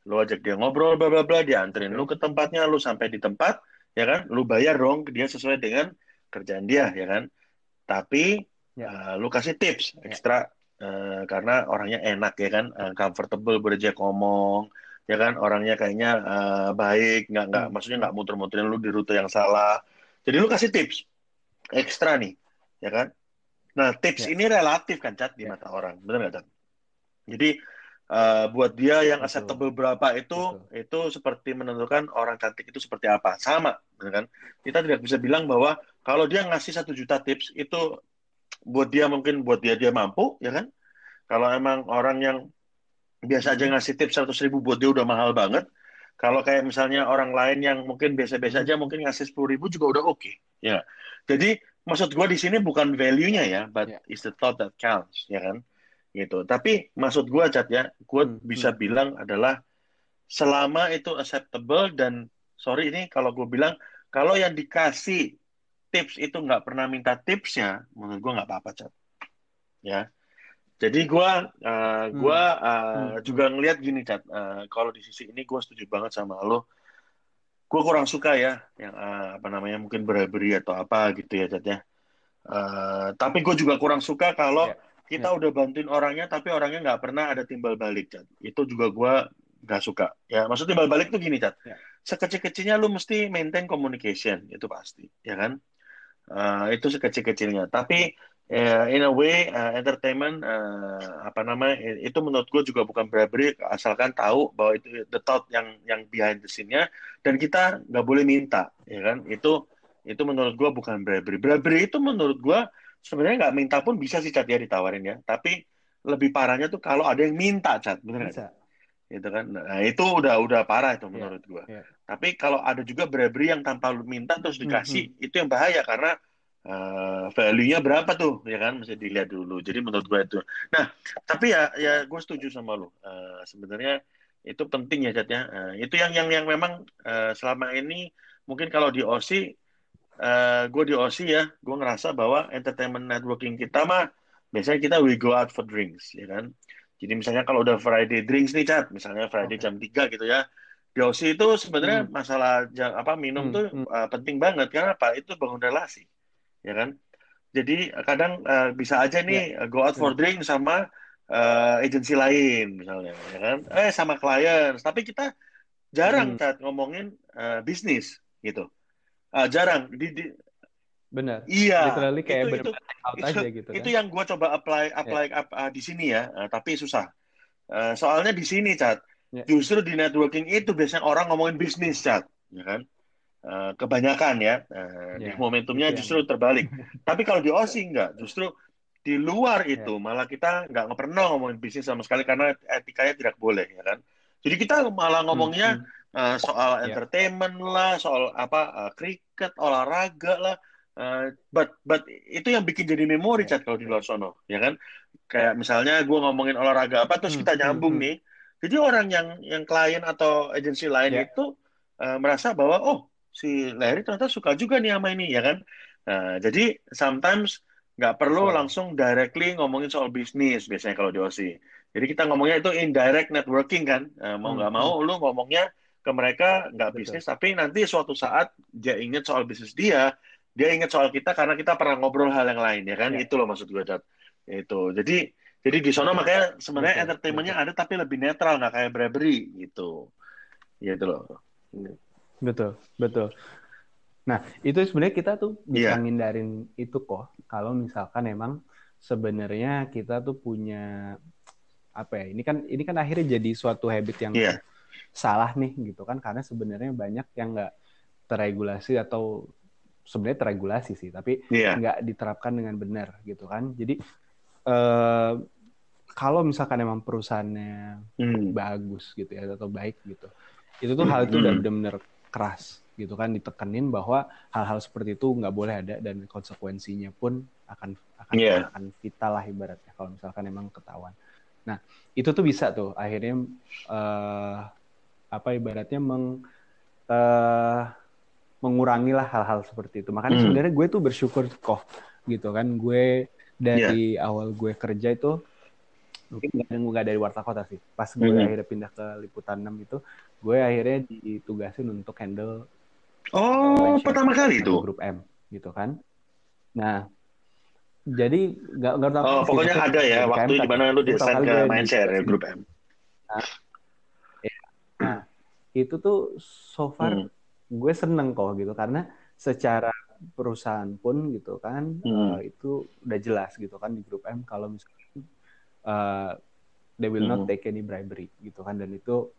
Lu ajak dia ngobrol bla bla bla dia anterin lu ke tempatnya lu sampai di tempat ya kan? Lu bayar dong dia sesuai dengan kerjaan dia ya kan? Tapi ya. uh, lu kasih tips ya. ekstra uh, karena orangnya enak ya kan? Uh, comfortable berjak ngomong ya kan orangnya kayaknya uh, baik nggak nggak hmm. maksudnya nggak muter-muterin lu di rute yang salah jadi lu kasih tips ekstra nih ya kan Nah, tips ya. ini relatif kan, Cat, di ya. mata orang. Benar nggak, Cat? Jadi, uh, buat dia yang Betul. acceptable berapa itu, Betul. itu seperti menentukan orang cantik itu seperti apa. Sama, benar kan? Kita tidak bisa bilang bahwa kalau dia ngasih satu juta tips, itu buat dia mungkin buat dia dia mampu, ya kan? Kalau emang orang yang biasa aja ngasih tips seratus ribu buat dia udah mahal banget. Kalau kayak misalnya orang lain yang mungkin biasa-biasa aja mungkin ngasih sepuluh ribu juga udah oke, okay. ya. Jadi maksud gue di sini bukan value-nya ya, but yeah. it's the thought that counts, ya kan? Gitu. Tapi maksud gue, Cat ya, gue hmm. bisa hmm. bilang adalah selama itu acceptable dan sorry ini kalau gue bilang kalau yang dikasih tips itu nggak pernah minta tipsnya, menurut gue nggak apa-apa, Cat. Ya. Jadi gue uh, gua uh, hmm. juga ngelihat gini, Cat. Uh, kalau di sisi ini gue setuju banget sama lo gue kurang suka ya yang uh, apa namanya mungkin beri atau apa gitu ya Cat ya. Uh, tapi gue juga kurang suka kalau yeah. kita yeah. udah bantuin orangnya tapi orangnya nggak pernah ada timbal balik Cat. Itu juga gue nggak suka. Ya maksud timbal balik tuh gini Cat. Yeah. Sekecil-kecilnya lu mesti maintain communication itu pasti ya kan. Uh, itu sekecil-kecilnya. Tapi uh, in a way uh, entertainment uh, apa namanya itu menurut gue juga bukan bribery asalkan tahu bahwa itu the thought yang yang behind the scene-nya dan kita nggak boleh minta ya kan itu itu menurut gue bukan bribery bribery itu menurut gue sebenarnya nggak minta pun bisa sih cat ya ditawarin ya tapi lebih parahnya tuh kalau ada yang minta cat bener bisa. gitu kan nah itu udah udah parah itu iya, menurut gue yeah. tapi kalau ada juga bribery yang tanpa lu minta terus dikasih mm -hmm. itu yang bahaya karena uh, value-nya berapa tuh? Ya kan? Mesti dilihat dulu. Jadi menurut gue itu. Nah tapi ya ya gue setuju sama lo uh, sebenarnya itu penting ya Jatnya uh, itu yang yang yang memang uh, selama ini mungkin kalau di OC uh, gue di OC ya gue ngerasa bahwa entertainment networking kita mah biasanya kita we go out for drinks ya kan? Jadi misalnya kalau udah Friday drinks nih cat misalnya Friday okay. jam 3 gitu ya. Di OC itu sebenarnya hmm. masalah jam, apa minum hmm. tuh. Uh, penting banget. Karena apa? Itu bangun relasi ya kan? Jadi kadang uh, bisa aja nih yeah. go out for drink sama uh, agensi lain misalnya, ya kan? Eh sama klien, tapi kita jarang hmm. saat ngomongin uh, bisnis gitu, uh, jarang. Di, di, Benar. Iya. Literally kayak itu, itu, itu, aja gitu. Kan? Itu yang gue coba apply apply yeah. up, uh, di sini ya, uh, tapi susah. Uh, soalnya di sini, cat. Yeah. Justru di networking itu biasanya orang ngomongin bisnis, cat, ya kan? Uh, kebanyakan ya uh, yeah, di momentumnya justru terbalik. Tapi kalau di OSI enggak, justru di luar ya. itu yeah. malah kita nggak pernah ngomongin bisnis sama sekali karena etikanya tidak boleh ya kan. Jadi kita malah ngomongnya hmm. uh, soal yeah. entertainment lah, soal apa uh, kriket, olahraga lah. Uh, but but itu yang bikin jadi memori yeah. chat kalau di luar sono, ya kan? Kayak misalnya gue ngomongin olahraga apa, terus hmm. kita nyambung hmm. nih Jadi orang yang yang klien atau agensi lain yeah. itu uh, merasa bahwa oh si Larry ternyata suka juga nih sama ini ya kan. Nah, jadi sometimes nggak perlu so. langsung directly ngomongin soal bisnis biasanya kalau di. Jadi kita ngomongnya itu indirect networking kan. Uh, mau nggak hmm. mau lu ngomongnya ke mereka nggak bisnis tapi nanti suatu saat dia ingat soal bisnis dia, dia ingat soal kita karena kita pernah ngobrol hal yang lain ya kan. Yeah. Itu loh maksud gue Dad. Itu. Jadi jadi di sana makanya sebenarnya entertainmentnya ada tapi lebih netral nggak kayak bribery gitu. Gitu loh. Betul, betul. Nah, itu sebenarnya kita tuh bisa yeah. ngindarin itu kok. Kalau misalkan emang sebenarnya kita tuh punya apa ya? Ini kan ini kan akhirnya jadi suatu habit yang yeah. salah nih gitu kan karena sebenarnya banyak yang nggak terregulasi atau sebenarnya terregulasi sih, tapi yeah. nggak diterapkan dengan benar gitu kan. Jadi eh, kalau misalkan emang perusahaannya hmm. bagus gitu ya atau baik gitu, itu tuh hmm. hal itu udah hmm. benar-benar keras gitu kan ditekenin bahwa hal-hal seperti itu nggak boleh ada dan konsekuensinya pun akan akan yeah. akan vital lah ibaratnya kalau misalkan emang ketahuan. Nah itu tuh bisa tuh akhirnya uh, apa ibaratnya meng uh, mengurangi lah hal-hal seperti itu. Makanya mm. sebenarnya gue tuh bersyukur kok gitu kan gue dari yeah. awal gue kerja itu mungkin nggak dari warta kota sih. Pas gue mm. akhirnya pindah ke liputan 6 itu, gue akhirnya ditugasin untuk handle Oh, pertama kali itu. Grup M, gitu kan. Nah, jadi nggak nggak tahu. Oh, pokoknya ada ya waktu di mana lu desain ke Mindshare ya grup M. Nah, ya. nah, itu tuh so far hmm. gue seneng kok gitu karena secara perusahaan pun gitu kan hmm. uh, itu udah jelas gitu kan di grup M kalau misalnya uh, they will not hmm. take any bribery gitu kan dan itu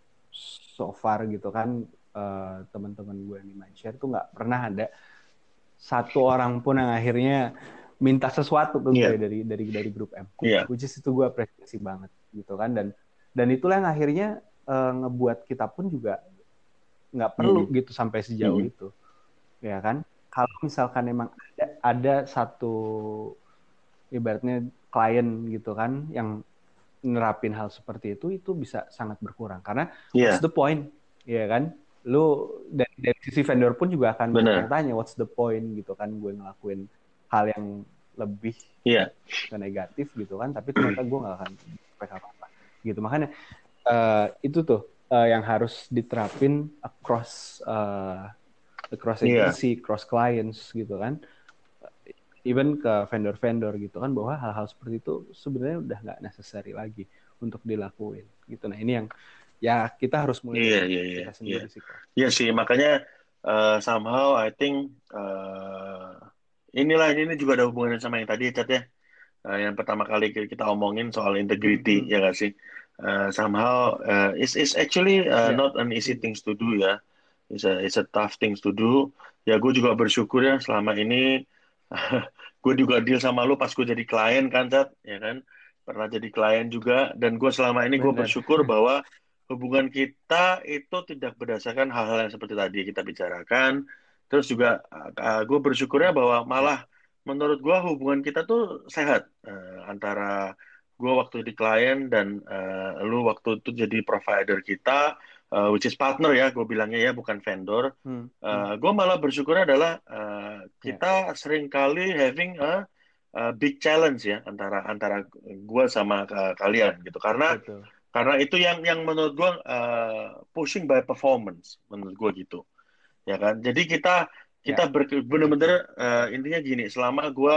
so far gitu kan uh, teman-teman gue yang di Mindshare tuh nggak pernah ada satu orang pun yang akhirnya minta sesuatu ke yeah. dari dari dari grup M. Yeah. Which is itu gue apresiasi banget gitu kan dan dan itulah yang akhirnya uh, ngebuat kita pun juga nggak perlu mm. gitu sampai sejauh mm. itu ya kan kalau misalkan emang ada, ada satu ibaratnya klien gitu kan yang nerapin hal seperti itu itu bisa sangat berkurang karena yeah. what's the point ya kan lu dari, dari sisi vendor pun juga akan bertanya what's the point gitu kan gue ngelakuin hal yang lebih yeah. ke negatif gitu kan tapi ternyata gue nggak akan apa apa gitu makanya uh, itu tuh uh, yang harus diterapin across uh, across iya. agency, yeah. cross clients gitu kan even ke vendor-vendor gitu kan bahwa hal-hal seperti itu sebenarnya udah nggak necessary lagi untuk dilakuin gitu nah ini yang ya kita harus mulai iya, iya, iya, kita sendiri iya. sih. Iya sih, makanya uh, somehow I think uh, inilah ini juga ada hubungannya sama yang tadi Cat ya. Uh, yang pertama kali kita omongin soal integrity mm -hmm. ya gak sih? Uh, somehow uh, it's, it's actually uh, yeah. not an easy things to do ya. It's a it's a tough things to do. Ya gue juga bersyukur ya selama ini gue juga deal sama lu pas gue jadi klien kan Cat, ya kan? Pernah jadi klien juga dan gue selama ini gue bersyukur bahwa hubungan kita itu tidak berdasarkan hal-hal yang seperti tadi kita bicarakan. Terus juga uh, gue bersyukurnya bahwa malah menurut gue hubungan kita tuh sehat uh, antara gue waktu di klien dan uh, lu waktu itu jadi provider kita, uh, which is partner ya, gue bilangnya ya bukan vendor. Hmm. Uh, gue malah bersyukurnya adalah uh, kita yeah. sering kali having a, a big challenge ya antara antara gue sama uh, kalian gitu karena Betul karena itu yang yang menurut gue uh, pushing by performance menurut gue gitu ya kan jadi kita kita ya. benar-benar uh, intinya gini selama gue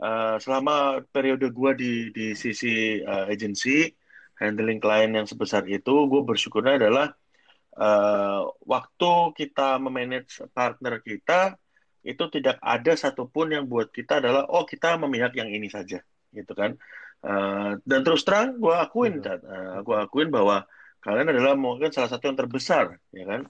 uh, selama periode gue di di sisi uh, agency handling klien yang sebesar itu gue bersyukurnya adalah uh, waktu kita memanage partner kita itu tidak ada satupun yang buat kita adalah oh kita memihak yang ini saja gitu kan Uh, dan terus terang gue akuin, uh, eh, gue akuin bahwa kalian adalah mungkin salah satu yang terbesar, ya kan?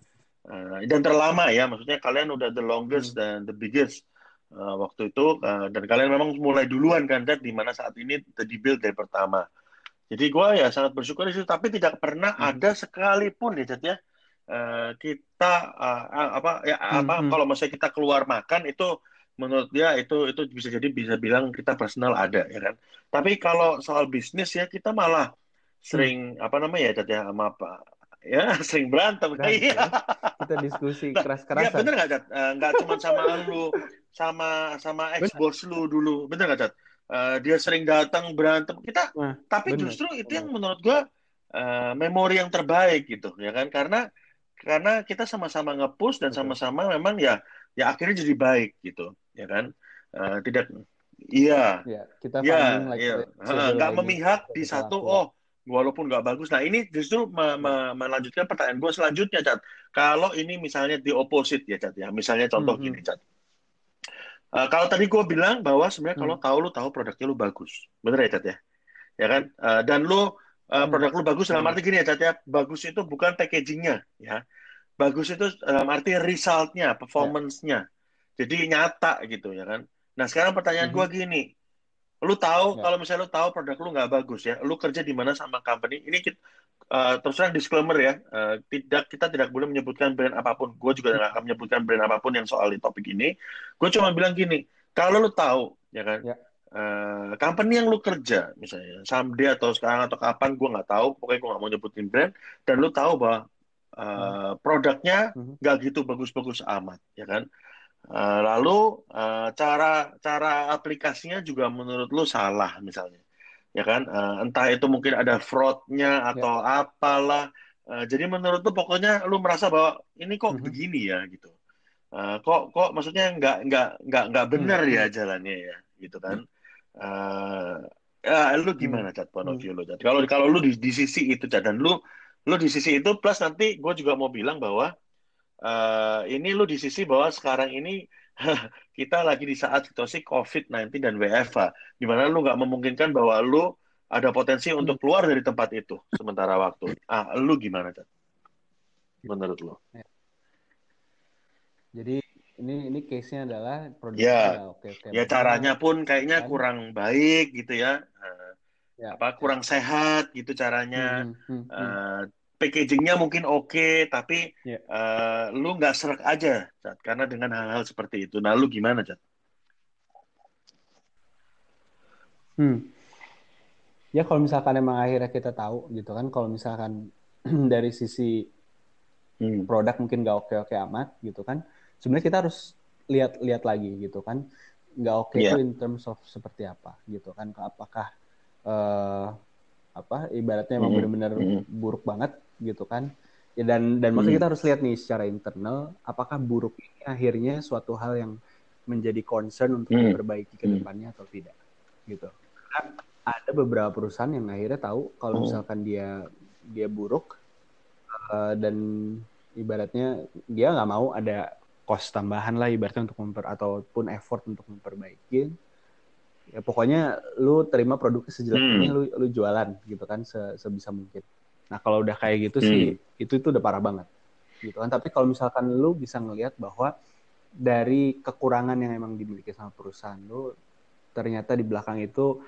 Uh, dan terlama ya, maksudnya kalian udah the longest hmm. dan the biggest uh, waktu itu, uh, dan kalian memang mulai duluan kan, Dad, di mana saat ini the build dari pertama. Jadi gue ya sangat bersyukur di situ, tapi tidak pernah hmm. ada sekalipun ya, Dad ya, uh, kita uh, apa ya hmm. apa hmm. kalau misalnya kita keluar makan itu menurut dia itu itu bisa jadi bisa bilang kita personal ada ya kan. Tapi kalau soal bisnis ya kita malah sering hmm. apa namanya ya ya sama apa ya sering berantem, berantem iya kita diskusi nah, keras-kerasan ya bener nggak Cat uh, nggak cuma sama lu sama sama ex bos lu dulu bener nggak Cat uh, dia sering datang berantem kita nah, tapi bener. justru itu yang menurut gua uh, memori yang terbaik gitu ya kan karena karena kita sama-sama ngepush dan sama-sama memang ya ya akhirnya jadi baik gitu ya kan? Uh, tidak iya. Ya, kita ya, like iya. nggak memihak di satu oh walaupun nggak bagus. Nah ini justru me me melanjutkan pertanyaan gue selanjutnya cat kalau ini misalnya di opposite ya cat ya. Misalnya contoh mm -hmm. gini cat uh, kalau tadi gue bilang bahwa sebenarnya kalau tahu lu tahu produknya lu bagus. Bener ya cat ya? Ya kan? Uh, dan lu uh, produk lu bagus dalam hmm. arti gini ya Cat ya. Bagus itu bukan packagingnya ya. Bagus itu dalam arti resultnya performance-nya. Jadi nyata gitu ya kan. Nah sekarang pertanyaan hmm. gua gini. Lu tahu ya. kalau misalnya lu tahu produk lu nggak bagus ya lu kerja di mana sama company? Ini kita, uh, terus terang disclaimer ya uh, tidak kita tidak boleh menyebutkan brand apa pun. Gue juga nggak akan menyebutkan brand apa pun yang soal di topik ini. Gue cuma bilang gini kalau lu tahu ya kan ya uh, company yang lu kerja misalnya someday atau sekarang atau kapan gue nggak tahu. Pokoknya gue nggak mau nyebutin brand. Dan lu tahu bahwa uh, produknya hmm. nggak gitu bagus-bagus amat ya kan? Uh, lalu uh, cara cara aplikasinya juga menurut lu salah misalnya ya kan? Uh, entah itu mungkin ada fraudnya atau ya. apalah. Uh, jadi menurut lu pokoknya lu merasa bahwa ini kok hmm. begini ya gitu. Uh, kok kok maksudnya nggak nggak nggak nggak benar hmm. ya jalannya ya gitu kan uh, ya lu gimana cat point of view lu cat kalau kalau lu di, di sisi itu cat dan lu lu di sisi itu plus nanti gue juga mau bilang bahwa uh, ini lu di sisi bahwa sekarang ini kita lagi di saat situasi COVID-19 dan WFH, di mana lu nggak memungkinkan bahwa lu ada potensi hmm. untuk keluar dari tempat itu sementara waktu. Ah, lu gimana, Cat? Menurut lu? Ya. Jadi ini ini case-nya adalah produknya ya, oke oke. Ya caranya pun kayaknya kan? kurang baik gitu ya. Uh, ya apa kurang ya. sehat gitu caranya. Hmm, hmm, hmm. Uh, packagingnya mungkin oke okay, tapi ya. uh, lu nggak serak aja Cat, karena dengan hal-hal seperti itu. Nah lu gimana Cat? Hmm. Ya kalau misalkan emang akhirnya kita tahu gitu kan kalau misalkan dari sisi hmm. produk mungkin nggak oke-oke amat gitu kan sebenarnya kita harus lihat-lihat lagi gitu kan nggak oke okay yeah. itu in terms of seperti apa gitu kan apakah uh, apa ibaratnya emang mm -hmm. benar-benar mm -hmm. buruk banget gitu kan ya dan dan maksudnya mm -hmm. kita harus lihat nih secara internal apakah buruk ini akhirnya suatu hal yang menjadi concern untuk mm -hmm. diperbaiki ke depannya mm -hmm. atau tidak gitu kan ada beberapa perusahaan yang akhirnya tahu kalau oh. misalkan dia dia buruk uh, dan ibaratnya dia nggak mau ada cost tambahan lah ibaratnya untuk memper ataupun effort untuk memperbaiki ya pokoknya lu terima produknya sejelek hmm. ini lu lu jualan gitu kan se sebisa mungkin nah kalau udah kayak gitu hmm. sih itu itu udah parah banget gitu kan tapi kalau misalkan lu bisa ngelihat bahwa dari kekurangan yang emang dimiliki sama perusahaan lu ternyata di belakang itu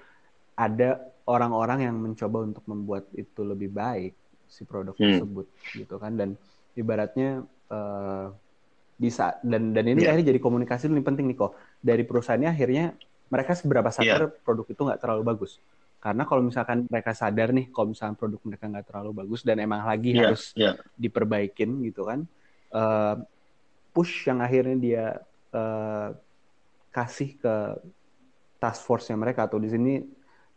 ada orang-orang yang mencoba untuk membuat itu lebih baik si produk hmm. tersebut gitu kan dan ibaratnya uh, bisa dan dan ini yeah. akhirnya jadi komunikasi lebih penting nih kok dari perusahaannya akhirnya mereka seberapa sadar yeah. produk itu nggak terlalu bagus karena kalau misalkan mereka sadar nih kalau misalkan produk mereka nggak terlalu bagus dan emang lagi yeah. harus yeah. diperbaikin gitu kan uh, push yang akhirnya dia uh, kasih ke task force-nya mereka atau di sini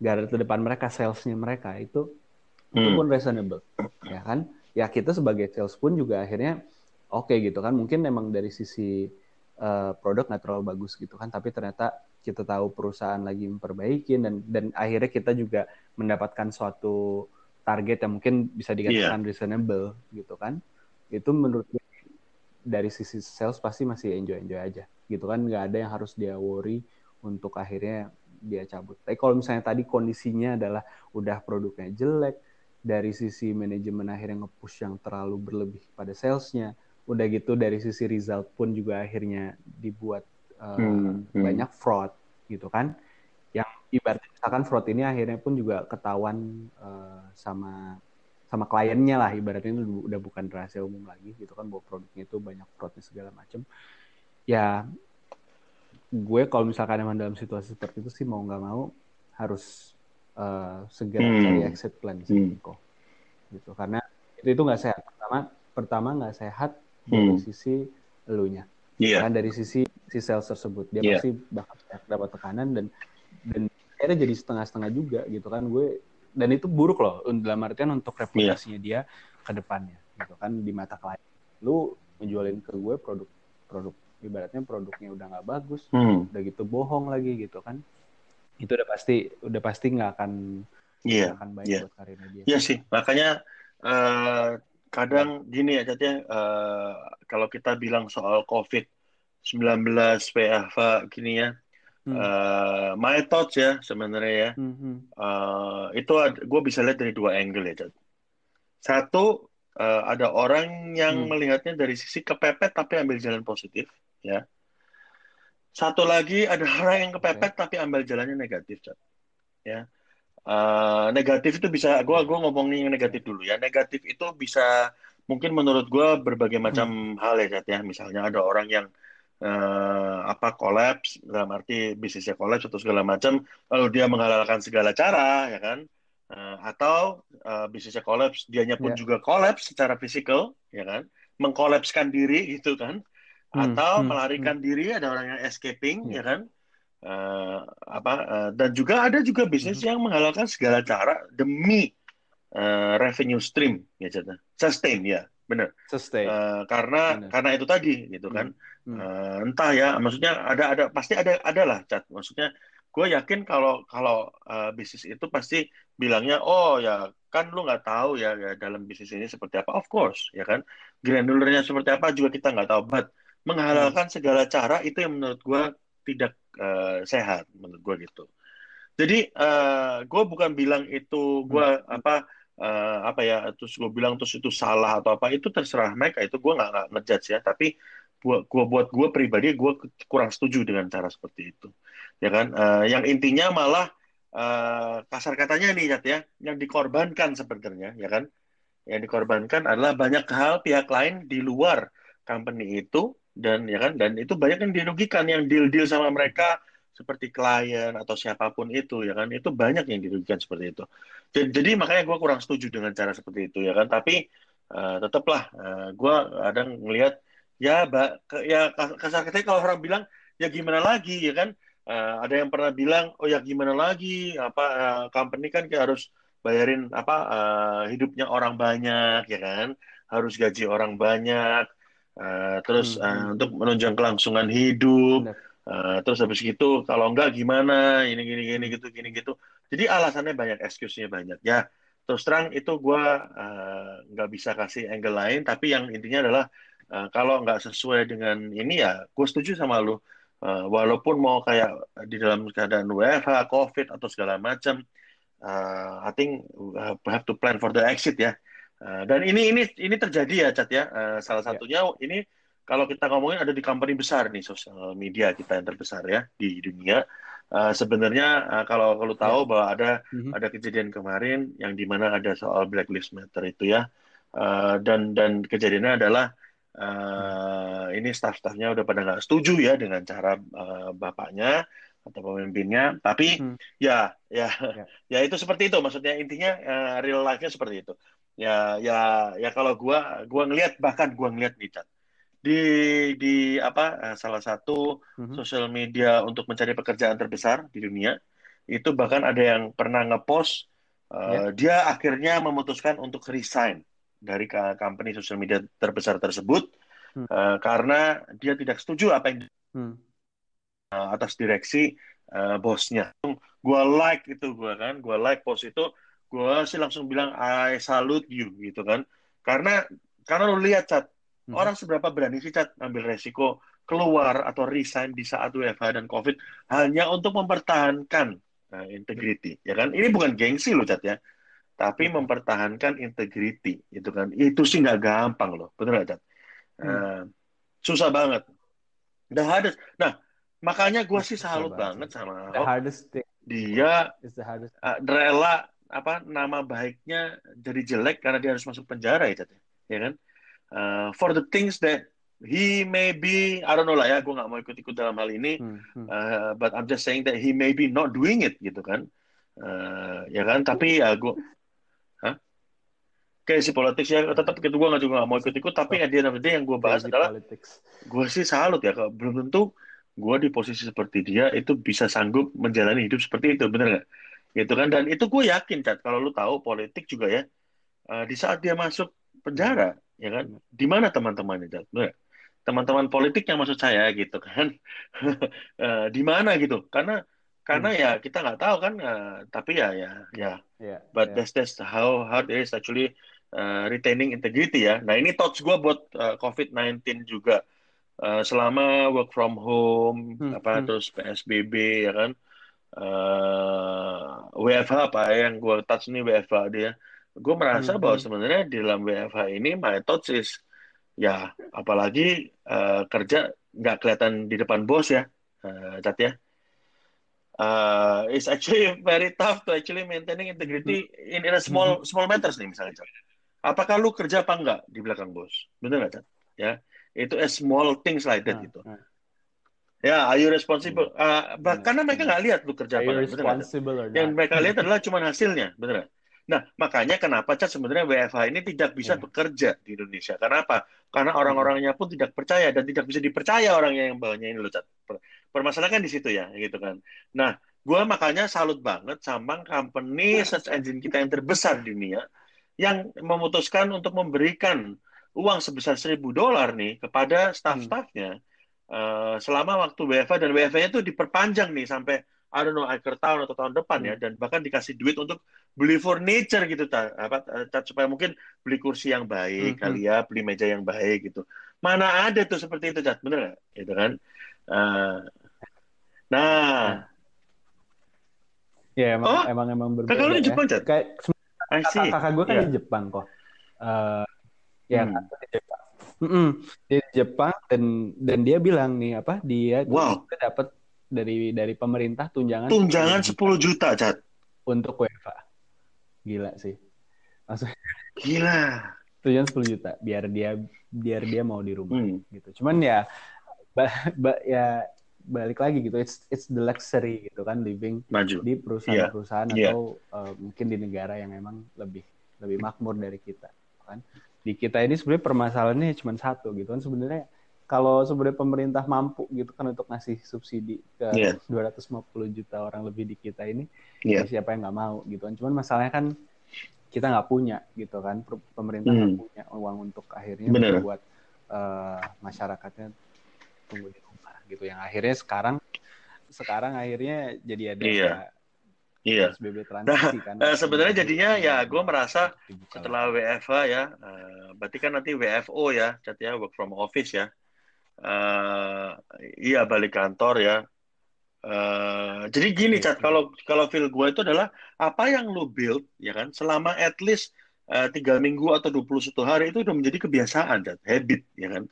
garda terdepan mereka salesnya mereka itu hmm. itu pun reasonable ya kan ya kita sebagai sales pun juga akhirnya oke okay, gitu kan mungkin memang dari sisi uh, produk nggak terlalu bagus gitu kan tapi ternyata kita tahu perusahaan lagi memperbaiki dan dan akhirnya kita juga mendapatkan suatu target yang mungkin bisa dikatakan yeah. reasonable gitu kan itu menurut gue dari sisi sales pasti masih enjoy enjoy aja gitu kan nggak ada yang harus dia worry untuk akhirnya dia cabut. Tapi kalau misalnya tadi kondisinya adalah udah produknya jelek, dari sisi manajemen akhirnya nge-push yang terlalu berlebih pada salesnya, udah gitu dari sisi result pun juga akhirnya dibuat uh, hmm, hmm. banyak fraud gitu kan yang ibaratnya misalkan fraud ini akhirnya pun juga ketahuan uh, sama sama kliennya lah ibaratnya itu udah bukan rahasia umum lagi gitu kan bahwa produknya itu banyak fraudnya segala macam ya gue kalau misalkan emang dalam situasi seperti itu sih mau nggak mau harus uh, segera hmm. cari exit plan sih hmm. gitu karena itu itu nggak sehat pertama pertama nggak sehat dari hmm. sisi elunya yeah. kan dari sisi si sales tersebut dia yeah. pasti bakal dapat tekanan dan dan akhirnya jadi setengah-setengah juga gitu kan gue dan itu buruk loh dalam artian untuk reputasinya yeah. dia ke depannya gitu kan di mata klien lu menjualin ke gue produk produk ibaratnya produknya udah nggak bagus hmm. udah gitu bohong lagi gitu kan itu udah pasti udah pasti nggak akan yeah. akan baik yeah. buat karirnya dia. Iya sih, makanya uh, kadang gini ya, Catnya, uh, kalau kita bilang soal COVID-19 PHV gini ya, hmm. uh, my thoughts ya sebenarnya ya, hmm. uh, itu gue bisa lihat dari dua angle ya, Cat. Satu, uh, ada orang yang hmm. melihatnya dari sisi kepepet tapi ambil jalan positif, ya. Satu lagi ada orang yang kepepet okay. tapi ambil jalannya negatif, Cat. Ya. Uh, negatif itu bisa, gue gua ngomongin yang negatif dulu ya. Negatif itu bisa mungkin menurut gue berbagai hmm. macam hmm. hal ya, Cat ya. Misalnya ada orang yang uh, apa kolaps dalam arti bisnisnya kolaps atau segala macam, lalu dia menghalalkan segala cara, ya kan? Uh, atau uh, bisnisnya kolaps, dianya pun yeah. juga kolaps secara fisikal, ya kan? Mengkolapskan diri gitu kan? Hmm, atau hmm, melarikan hmm. diri ada orang yang escaping yeah. ya kan uh, apa uh, dan juga ada juga bisnis hmm. yang menghalalkan segala cara demi uh, revenue stream ya cerita sustain ya benar. Sustain. Uh, karena bener. karena itu tadi gitu kan. Hmm. uh, entah ya maksudnya ada ada pasti ada ada lah cat maksudnya gue yakin kalau kalau uh, bisnis itu pasti bilangnya oh ya kan lu nggak tahu ya, ya dalam bisnis ini seperti apa. Of course ya kan. Granulernya seperti apa juga kita nggak tahu. But menghalalkan hmm. segala cara itu yang menurut gue tidak uh, sehat menurut gue gitu. Jadi uh, eh, gue bukan bilang itu gue hmm. apa uh, apa ya terus gue bilang terus itu salah atau apa itu terserah mereka itu gue nggak ngejudge ya. Tapi buat gue buat gue pribadi gue kurang setuju dengan cara seperti itu. Ya kan? Uh, yang intinya malah uh, kasar katanya nih ya. Yang dikorbankan sebenarnya ya kan? Yang dikorbankan adalah banyak hal pihak lain di luar company itu dan ya kan? Dan itu banyak yang dirugikan yang deal deal sama mereka seperti klien atau siapa pun itu ya kan? Itu banyak yang dirugikan seperti itu. Jadi, jadi makanya gue kurang setuju dengan cara seperti itu ya kan? Tapi uh, tetaplah uh, eh, gue ada ngelihat ya ke, ya kasar katanya kalau orang bilang ya gimana lagi? Ya kan? Uh, ada yang pernah bilang oh ya gimana lagi? Apa uh, company kan kayak harus bayarin apa uh, hidupnya orang banyak ya kan? Harus gaji orang banyak Uh, terus hmm. uh, untuk menunjang kelangsungan hidup. Uh, terus habis gitu kalau enggak gimana ini gini gini gitu gini gitu. Jadi alasannya banyak, excuse-nya banyak. Ya terus terang itu gue uh, nggak bisa kasih angle lain. Tapi yang intinya adalah uh, kalau nggak sesuai dengan ini ya gue setuju sama lu. Uh, walaupun mau kayak di dalam keadaan WFH, COVID atau segala macam, uh, I think we have to plan for the exit ya. Uh, dan ini ini ini terjadi ya, Cat ya. Uh, salah ya. satunya yeah. ini kalau kita ngomongin ada di company besar nih sosial media kita yang terbesar ya di dunia. Uh, sebenarnya uh, kalau kalau tahu yeah. bahwa ada mm-hmm. ada kejadian kemarin yang di mana ada soal Black Lives Matter itu ya. Uh, dan dan kejadiannya adalah uh, ini staff-staffnya udah pada nggak setuju ya dengan cara uh, bapaknya atau pemimpinnya tapi hmm. ya ya ya ya itu seperti itu maksudnya intinya uh, real life-nya seperti itu ya ya ya kalau gua gua ngelihat bahkan gua ngelihat nih di di apa eh, salah satu mm-hmm. sosial media untuk mencari pekerjaan terbesar di dunia itu bahkan ada yang pernah ngepost uh, yeah. dia akhirnya memutuskan untuk resign dari company sosial media terbesar tersebut hmm. uh, karena dia tidak setuju apa yang hmm. Uh, atas direksi uh, bosnya. Gua like itu gua kan, gua like post itu gue sih langsung bilang I salute you gitu kan. Karena karena lu lihat cat hmm. orang seberapa berani sih cat ambil resiko keluar atau resign di saat WFH dan COVID hanya untuk mempertahankan uh, integrity ya kan? Ini bukan gengsi lo cat ya. Tapi hmm. mempertahankan integrity itu kan. Itu sih nggak gampang loh. Bener gak cat hmm. uh, susah banget. The hardest nah makanya gue sih salut banget sama Ahok dia uh, rela apa nama baiknya jadi jelek karena dia harus masuk penjara ya, ya kan? Uh, for the things that he may be, I don't know lah ya, gue nggak mau ikut-ikut dalam hal ini, hmm, hmm. Uh, but I'm just saying that he may be not doing it gitu kan. uh, ya kan tapi ya gue kayak si politik ya tetap gitu gue nggak juga gak mau ikut ikut tapi oh. at the end of the day yang gue bahas adalah gue sih salut ya belum tentu gue di posisi seperti dia itu bisa sanggup menjalani hidup seperti itu bener nggak? Gitu kan? Dan itu gue yakin cat kalau lu tahu politik juga ya uh, di saat dia masuk penjara ya kan? Di mana teman-temannya cat teman-teman politik yang maksud saya gitu kan? Uh, di mana gitu? Karena karena hmm. ya kita nggak tahu kan uh, tapi ya ya ya. Yeah, but yeah. that's that's how hard it is actually uh, retaining integrity ya. Nah ini thoughts gue buat uh, COVID-19 juga uh, selama work from home hmm. apa hmm. terus PSBB ya kan uh, WFH apa yang gue touch ini WFH dia gue merasa hmm. bahwa hmm. sebenarnya di dalam WFH ini my thoughts is ya apalagi uh, kerja nggak kelihatan di depan bos ya uh, cat ya uh, it's actually very tough to actually maintaining integrity hmm. in, in a small hmm. small matters nih misalnya Chan. Apakah lu kerja apa enggak di belakang bos? Benar nggak Chan? Ya, itu a small things like that hmm. gitu. Hmm. Ya, are you responsible? Uh, hmm. Karena mereka nggak lihat lu kerja apa. Yang mereka lihat adalah cuma hasilnya, benar Nah, makanya kenapa Chat sebenarnya WFH ini tidak bisa yeah. bekerja di Indonesia. Karena apa? Karena orang-orangnya pun tidak percaya dan tidak bisa dipercaya orang yang bawahnya ini loh, Chat permasalahan kan di situ ya gitu kan nah gue makanya salut banget sama company search engine kita yang terbesar di dunia yang memutuskan untuk memberikan uang sebesar seribu dolar nih kepada staff-staffnya uh, selama waktu WFA dan WFA-nya itu diperpanjang nih sampai I don't know akhir tahun atau tahun depan ya hmm. dan bahkan dikasih duit untuk beli furniture gitu ta, apa supaya mungkin beli kursi yang baik hmm. kali ya beli meja yang baik gitu mana ada tuh seperti itu cat bener gak? gitu kan uh, Nah. Ya emang oh, emang emang berbeda. Kakak lu di Jepang, Cat? Kayak kakak gue kan yeah. di Jepang kok. Uh, ya hmm. di Jepang. Mm -mm. Dia di Jepang dan dan dia bilang nih apa dia wow. dapat dari dari pemerintah tunjangan tunjangan 10 juta, juta Cat. untuk WFA. Gila sih. Maksudnya gila. Tunjangan 10 juta biar dia biar dia mau di rumah hmm. gitu. Cuman ya ba, ba, ya balik lagi gitu it's it's the luxury gitu kan living Maju. di perusahaan-perusahaan yeah. atau uh, mungkin di negara yang memang lebih lebih makmur dari kita kan di kita ini sebenarnya permasalahannya cuma satu gitu kan sebenarnya kalau sebenarnya pemerintah mampu gitu kan untuk ngasih subsidi ke yeah. 250 juta orang lebih di kita ini yeah. Ya siapa yang nggak mau gitu kan cuman masalahnya kan kita nggak punya gitu kan pemerintah nggak hmm. punya uang untuk akhirnya Bener. membuat uh, masyarakatnya tunggu di gitu yang akhirnya sekarang sekarang akhirnya jadi ada iya. Iya. Transisi nah, kan. Uh, sebenarnya jadinya ya gue merasa setelah WFH ya, uh, berarti kan nanti WFO ya, cat ya work from office ya. Uh, iya balik kantor ya. Uh, jadi gini iya, cat, kalau kalau feel gue itu adalah apa yang lu build ya kan selama at least tiga uh, minggu atau 21 hari itu udah menjadi kebiasaan cat, habit ya kan.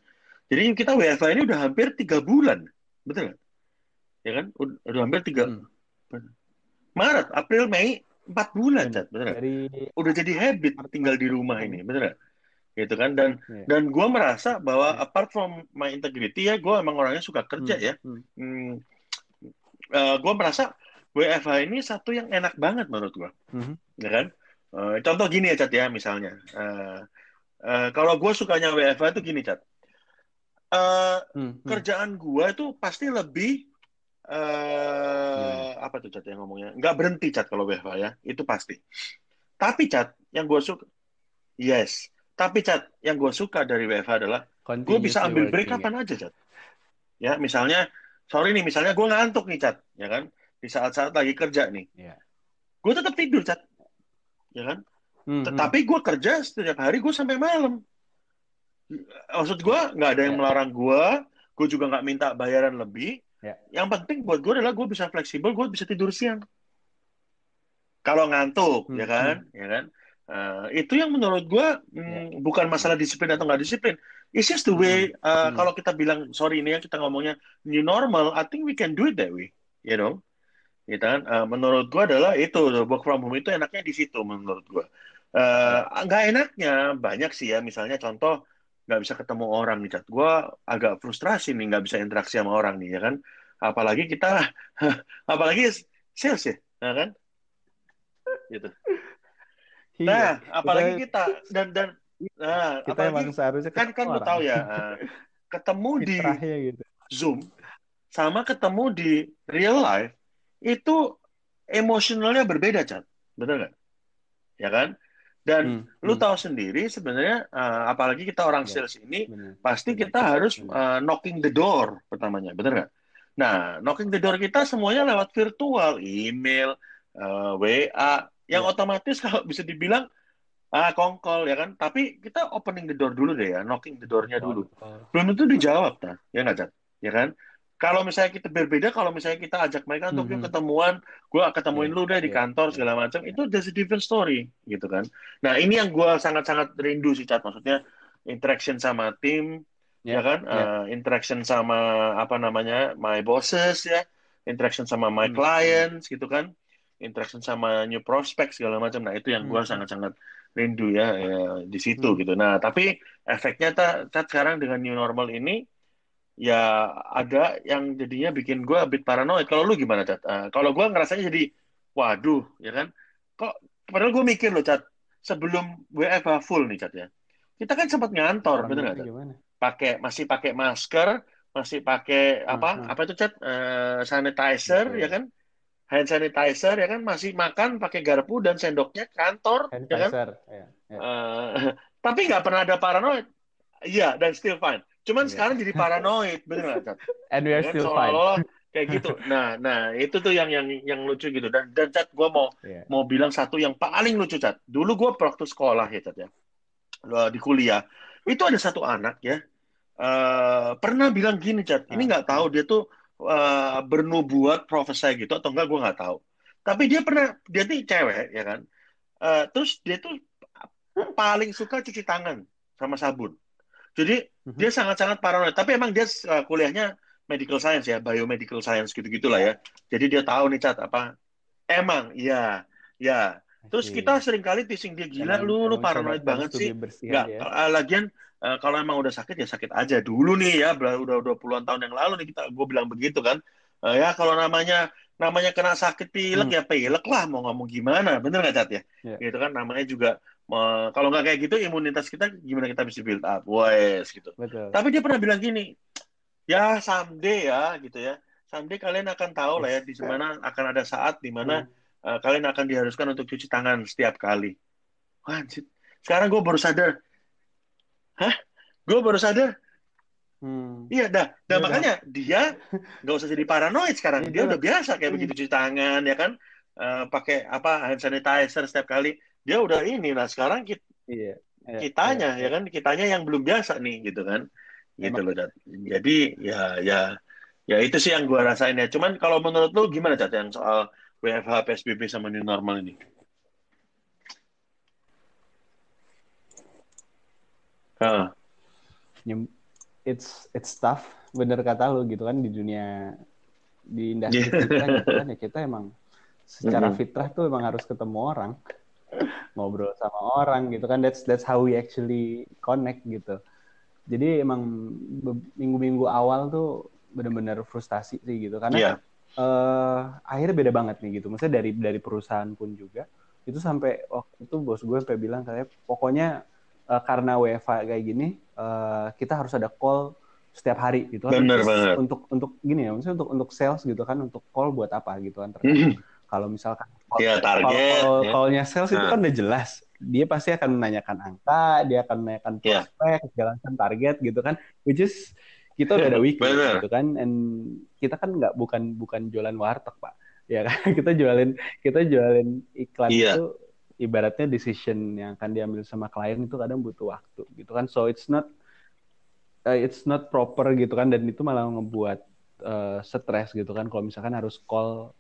Jadi kita WFH ini udah hampir tiga bulan, betul nggak? Ya kan? Udah, udah hampir tiga. Hmm. Maret, April, Mei, empat bulan, Cat, betul Dari... Udah jadi habit tinggal di rumah ini, betul nggak? Gitu kan? Dan yeah. dan gue merasa bahwa yeah. apart from my integrity ya, gue emang orangnya suka kerja hmm. ya. Hmm. Hmm, uh, eh, gue merasa WFH ini satu yang enak banget menurut gue, hmm. ya kan? Uh, contoh gini ya, Cat ya, misalnya. Uh, uh, kalau gue sukanya WFH itu gini, Cat uh, hmm, hmm. kerjaan gua itu pasti lebih uh, hmm. apa tuh cat yang ngomongnya? Nggak berhenti cat kalau WFH ya. Itu pasti. Tapi cat yang gua suka yes. Tapi cat yang gua suka dari WFH adalah gue bisa ambil break kapan ya. aja cat ya misalnya sorry nih misalnya gue ngantuk nih cat ya kan? Di saat-saat lagi kerja nih. Yeah. gue tetap tidur cat ya kan? Hmm, tetapi gue kerja setiap hari gue sampai malam. Maksud gue nggak ada yang yeah. melarang gue gue juga nggak minta bayaran lebih yeah. yang penting buat gue adalah gue bisa fleksibel gue bisa tidur siang kalau ngantuk hmm. ya kan hmm. ya kan uh, itu yang menurut gue mm, yeah. bukan masalah disiplin atau nggak disiplin it's just the way uh, hmm. kalau kita bilang sorry ini ya kita ngomongnya new normal I think we can do it that way you know gitu kan uh, menurut gue adalah itu work from home itu enaknya di situ menurut gue nggak uh, enaknya banyak sih ya misalnya contoh nggak bisa ketemu orang nih cat gue agak frustrasi nih nggak bisa interaksi sama orang nih ya kan apalagi kita apalagi sales ya, ya kan gitu. Iya, nah, apalagi kita, kita dan dan nah, kita apalagi, emang seharusnya kan kan lu tahu ya, ketemu di gitu. Zoom sama ketemu di real life itu emosionalnya berbeda, Chat. Betul nggak? Ya kan? Dan hmm, lu hmm. tahu sendiri sebenarnya uh, apalagi kita orang ya, sales ini bener, pasti bener, kita harus Uh, knocking the door pertamanya, benar nggak? Nah, knocking the door kita semuanya lewat virtual, email, uh, eh, WA, yang ya. otomatis kalau bisa dibilang ah kongkol ya kan. Tapi kita opening the door dulu deh ya, knocking the door-nya dulu. Belum tentu dijawab, nah, ya nggak? Ya kan? Kalau misalnya kita berbeda, kalau misalnya kita ajak mereka untuk mm -hmm. ketemuan, gue ketemuin yeah, lu deh di yeah, kantor iya. segala macam, itu there's a different story gitu kan. Nah ini yang gue sangat-sangat rindu sih cat, maksudnya interaction sama tim, yeah, ya kan, yeah. uh, interaction sama apa namanya my bosses ya, interaction sama my mm -hmm. clients gitu kan, interaction sama new prospect segala macam. Nah itu yang gue mm -hmm. sangat-sangat rindu ya, ya di situ mm -hmm. gitu. Nah tapi efeknya cat sekarang dengan new normal ini ya ada yang jadinya bikin gue a bit paranoid. Kalau lu gimana, Cat? Uh, kalau gue ngerasanya jadi, waduh, ya kan? Kok, padahal gue mikir loh, Cat, sebelum WFH full nih, Cat, ya. Kita kan sempat ngantor, bener nggak? Pakai, masih pakai masker, masih pakai apa, uh -huh. apa itu, Cat? Uh, sanitizer, Betul. ya kan? Hand sanitizer, ya kan? Masih makan pakai garpu dan sendoknya kantor, ya kan? Ya, ya. Uh, tapi nggak pernah ada paranoid. Iya, dan still fine Cuman yeah. sekarang jadi paranoid, bener nggak, Cat? And we are ya, still fine. kayak gitu. Nah, nah itu tuh yang yang yang lucu gitu. Dan dan Cat, gue mau yeah. mau bilang satu yang paling lucu, Cat. Dulu gue waktu sekolah ya, Cat ya, di kuliah itu ada satu anak ya uh, pernah bilang gini, Cat. Ini nggak tahu dia tuh uh, bernubuat profesi gitu atau enggak, gue nggak tahu. Tapi dia pernah dia tuh cewek ya kan. Uh, terus dia tuh paling suka cuci tangan sama sabun. Jadi mm-hmm. dia sangat-sangat paranoid. Tapi emang dia uh, kuliahnya medical science ya, biomedical science gitu-gitulah ya. Jadi dia tahu nih cat apa. Emang, iya, ya. Terus kita sering kali teasing dia gila, emang, lu lu paranoid banget sih. Enggak, ya. uh, lagian uh, kalau emang udah sakit ya sakit aja dulu nih ya. Udah udah puluhan tahun yang lalu nih kita gue bilang begitu kan. Uh, ya kalau namanya namanya kena sakit pilek hmm. ya pilek lah mau ngomong gimana bener nggak cat ya yeah. gitu kan namanya juga kalau nggak kayak gitu imunitas kita gimana kita bisa build up wes gitu Betul. tapi dia pernah bilang gini ya someday ya gitu ya someday kalian akan tahu lah ya di mana akan ada saat di mana hmm. uh, kalian akan diharuskan untuk cuci tangan setiap kali Anjir. sekarang gue baru sadar hah gue baru sadar Hmm. Iya, dah. Nah, ya, makanya dah. dia nggak usah jadi paranoid sekarang. Dia udah biasa kayak hmm. begitu cuci tangan, ya kan? Uh, pakai apa hand sanitizer setiap kali dia udah ini nah sekarang kita iya, iya, kitanya iya, ya kan kitanya yang belum biasa nih gitu kan gitu loh Cat. jadi ya ya ya itu sih yang gua rasain ya cuman kalau menurut lu gimana Cat yang soal WFH PSBB sama new normal ini uh. it's it's tough bener kata lu gitu kan di dunia di industri yeah. kita gitu kan ya kita emang secara mm -hmm. fitrah tuh emang harus ketemu orang ngobrol sama orang gitu kan that's that's how we actually connect gitu jadi emang minggu-minggu awal tuh benar-benar frustasi sih gitu karena yeah. Iya. uh, akhirnya beda banget nih gitu maksudnya dari dari perusahaan pun juga itu sampai waktu itu bos gue sampai bilang kayak pokoknya uh, karena WFA kayak gini uh, kita harus ada call setiap hari gitu kan Bener banget. untuk untuk gini ya maksudnya untuk untuk sales gitu kan untuk call buat apa gitu kan terkait Kalau misalkan ya, target, call, ya. callnya sales itu nah. kan udah jelas. Dia pasti akan menanyakan angka, dia akan menanyakan iya. prospek, yeah. jalankan target gitu kan. Which is kita udah ada weekly gitu kan. And kita kan nggak bukan bukan jualan warteg pak, ya kan? kita jualin kita jualin iklan yeah. itu ibaratnya decision yang akan diambil sama klien itu kadang butuh waktu gitu kan. So it's not uh, it's not proper gitu kan dan itu malah ngebuat uh, stres gitu kan kalau misalkan harus call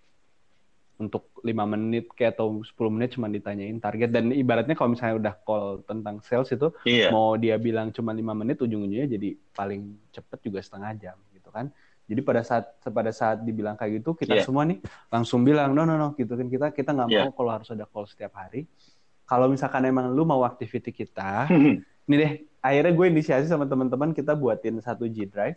untuk lima menit kayak atau 10 menit cuma ditanyain target dan ibaratnya kalau misalnya udah call tentang sales itu iya. mau dia bilang cuma lima menit ujung-ujungnya jadi paling cepet juga setengah jam gitu kan jadi pada saat pada saat dibilang kayak gitu kita yeah. semua nih langsung bilang no no no gitu kan kita kita nggak yeah. mau kalau harus ada call setiap hari kalau misalkan emang lu mau activity kita ini deh akhirnya gue inisiasi sama teman-teman kita buatin satu G Drive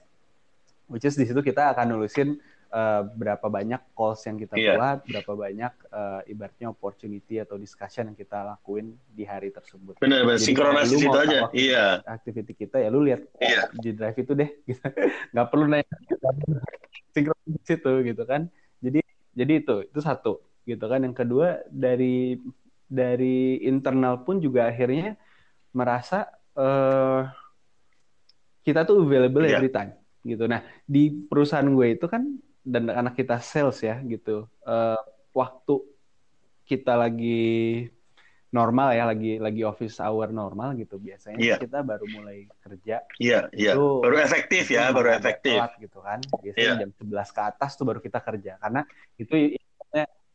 which is di situ kita akan nulisin uh, berapa banyak calls yang kita yeah. buat, berapa banyak uh, ibaratnya opportunity atau discussion yang kita lakuin di hari tersebut. Benar, benar. Sinkronis itu aja. Iya. Activity kita ya lu lihat yeah. di drive itu deh, gitu. nggak perlu nanya sinkronis itu gitu kan. Jadi jadi itu itu satu gitu kan. Yang kedua dari dari internal pun juga akhirnya merasa uh, kita tuh available yeah. every time gitu. Nah di perusahaan gue itu kan dan anak kita sales ya gitu. Uh, waktu kita lagi normal ya lagi lagi office hour normal gitu biasanya yeah. kita baru mulai kerja iya yeah, iya yeah. baru efektif ya baru efektif telat, gitu kan biasanya yeah. jam 11 ke atas tuh baru kita kerja karena itu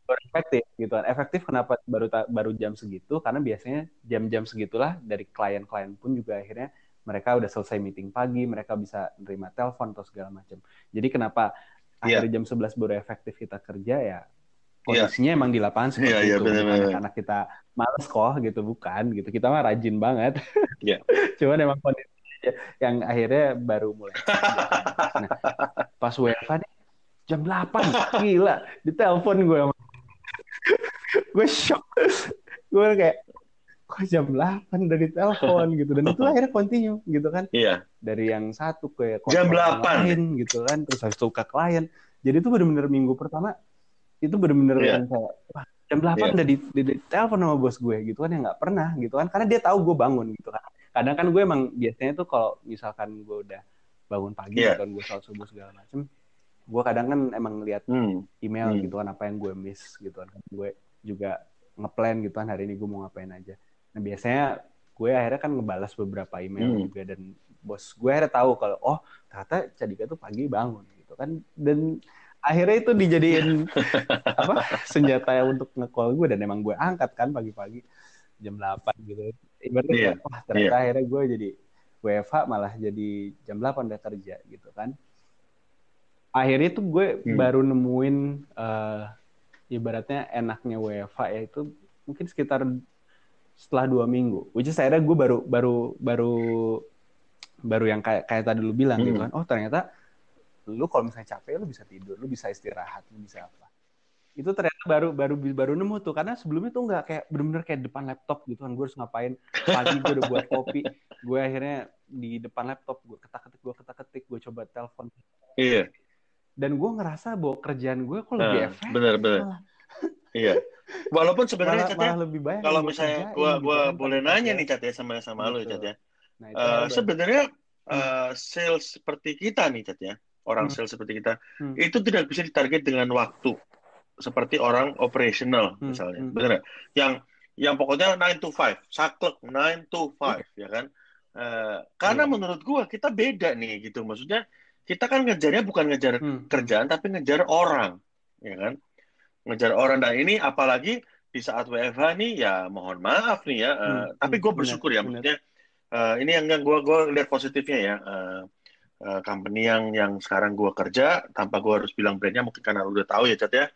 baru efektif gitu kan efektif kenapa baru baru jam segitu karena biasanya jam-jam segitulah dari klien-klien pun juga akhirnya mereka udah selesai meeting pagi, mereka bisa nerima telepon atau segala macam. Jadi kenapa yeah. akhir jam 11 baru efektif kita kerja ya iya. kondisinya yeah. emang di lapangan seperti yeah, yeah, itu. Anak-anak kita males kok gitu bukan gitu. Kita mah rajin banget. Yeah. Cuman emang kondisi yang akhirnya baru mulai. nah, pas WFA nih jam 8 gila di telepon gue gue shock gue kayak kok jam 8 dari telepon gitu. Dan itu akhirnya continue gitu kan. Iya. Dari yang satu ke jam 8 lain gitu kan. Terus habis itu ke klien. Jadi itu benar-benar minggu pertama itu benar-benar yeah. yang wah jam 8 yeah. udah di, di, di telepon sama bos gue gitu kan. Yang nggak pernah gitu kan. Karena dia tahu gue bangun gitu kan. Kadang kan gue emang biasanya tuh kalau misalkan gue udah bangun pagi yeah. gitu kan gue sholat subuh segala macem gue kadang kan emang lihat hmm. email hmm. gitu kan apa yang gue miss gitu kan. Gue juga ngeplan gitu kan hari ini gue mau ngapain aja Nah biasanya gue akhirnya kan ngebalas beberapa email hmm. juga dan bos gue akhirnya tahu kalau oh ternyata Cadika tuh pagi bangun gitu kan dan akhirnya itu dijadiin apa senjata untuk ngecall gue dan emang gue angkat kan pagi-pagi jam 8 gitu. Ibaratnya yeah. wah ternyata yeah. akhirnya gue jadi WFH malah jadi jam 8 udah kerja gitu kan. Akhirnya tuh gue hmm. baru nemuin uh, ibaratnya enaknya WFH ya itu mungkin sekitar setelah dua minggu. Which is akhirnya gue baru baru baru baru yang kayak kayak tadi lu bilang gitu hmm. gitu kan. Oh ternyata lu kalau misalnya capek lu bisa tidur, lu bisa istirahat, lu bisa apa. Itu ternyata baru baru baru nemu tuh karena sebelumnya tuh nggak kayak bener-bener kayak depan laptop gitu kan. Gue harus ngapain pagi gue udah buat kopi, gue akhirnya di depan laptop gue ketak-ketik gue ketak-ketik gue coba telepon. Iya. Dan gue ngerasa bahwa kerjaan gue kok lebih nah, efektif. Bener bener. Iya. Walaupun sebenarnya malah, malah lebih banyak kalau misalnya gua gua gitu, boleh nanya nih Cat ya sama sama lo Cat ya. Nah, uh, sebenarnya uh, sales seperti kita nih Cat ya. Orang hmm. sales seperti kita hmm. itu tidak bisa ditarget dengan waktu seperti orang operational hmm. misalnya. Hmm. Benar Yang yang pokoknya 9 to 5, saklek 9 to 5 hmm. ya kan. Uh, karena hmm. menurut gua kita beda nih gitu. Maksudnya kita kan ngejarnya bukan ngejar hmm. kerjaan tapi ngejar orang, ya kan? Ngejar orang. Dan ini apalagi di saat WFH nih ya mohon maaf nih ya hmm, uh, tapi gue bersyukur ya maksudnya uh, ini yang yang gue gue lihat positifnya ya uh, uh, company yang yang sekarang gue kerja tanpa gue harus bilang brandnya mungkin karena udah tahu ya Cat ya.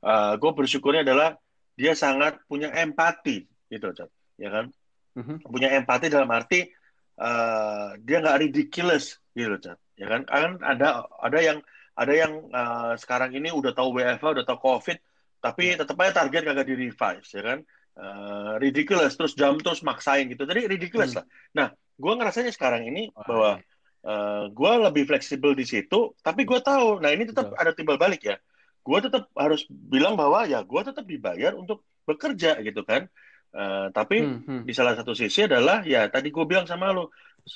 Uh, gue bersyukurnya adalah dia sangat punya empati gitu Cat ya kan? Mm-hmm. punya empati dalam arti uh, dia nggak ridiculous gitu Cat ya kan? Kan ada ada yang ada yang uh, sekarang ini udah tahu WFH udah tahu COVID tapi tetap aja target kagak di revise ya kan uh, ridiculous terus jam terus maksain gitu jadi ridiculous hmm. lah nah gue ngerasanya sekarang ini bahwa uh, eh, gue lebih fleksibel di situ tapi gue tahu nah ini tetap Betul. ada timbal balik ya gue tetap harus bilang bahwa ya gue tetap dibayar untuk bekerja gitu kan uh, tapi hmm, hmm. di salah satu sisi adalah ya tadi gue bilang sama lo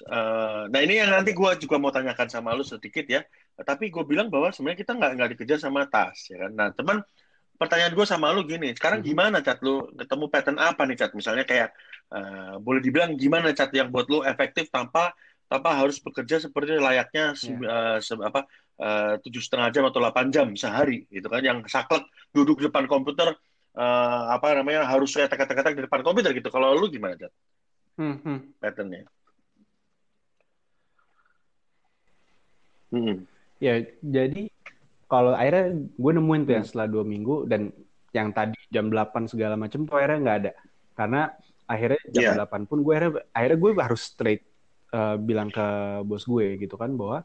Uh, nah ini yang nanti gue juga mau tanyakan sama lu sedikit ya. Tapi gue bilang bahwa sebenarnya kita nggak nggak dikejar sama tas ya kan. Nah teman pertanyaan gue sama lu gini, sekarang hmm. gimana cat lu ketemu pattern apa nih cat? Misalnya kayak uh, boleh dibilang gimana cat yang buat lu efektif tanpa tanpa harus bekerja seperti layaknya yeah. uh, se apa eh, tujuh setengah jam atau delapan jam sehari gitu kan? Yang saklek duduk di depan komputer uh, apa namanya harus saya kata-kata di depan komputer gitu. Kalau lu gimana cat? Hmm, hmm. Patternnya? Hmm. Ya jadi kalau akhirnya gue nemuin tuh yang hmm. setelah dua minggu dan yang tadi jam 8 segala macam tuh akhirnya nggak ada karena akhirnya jam yeah. 8 pun gue akhirnya akhirnya gue harus straight uh, bilang ke bos gue gitu kan bahwa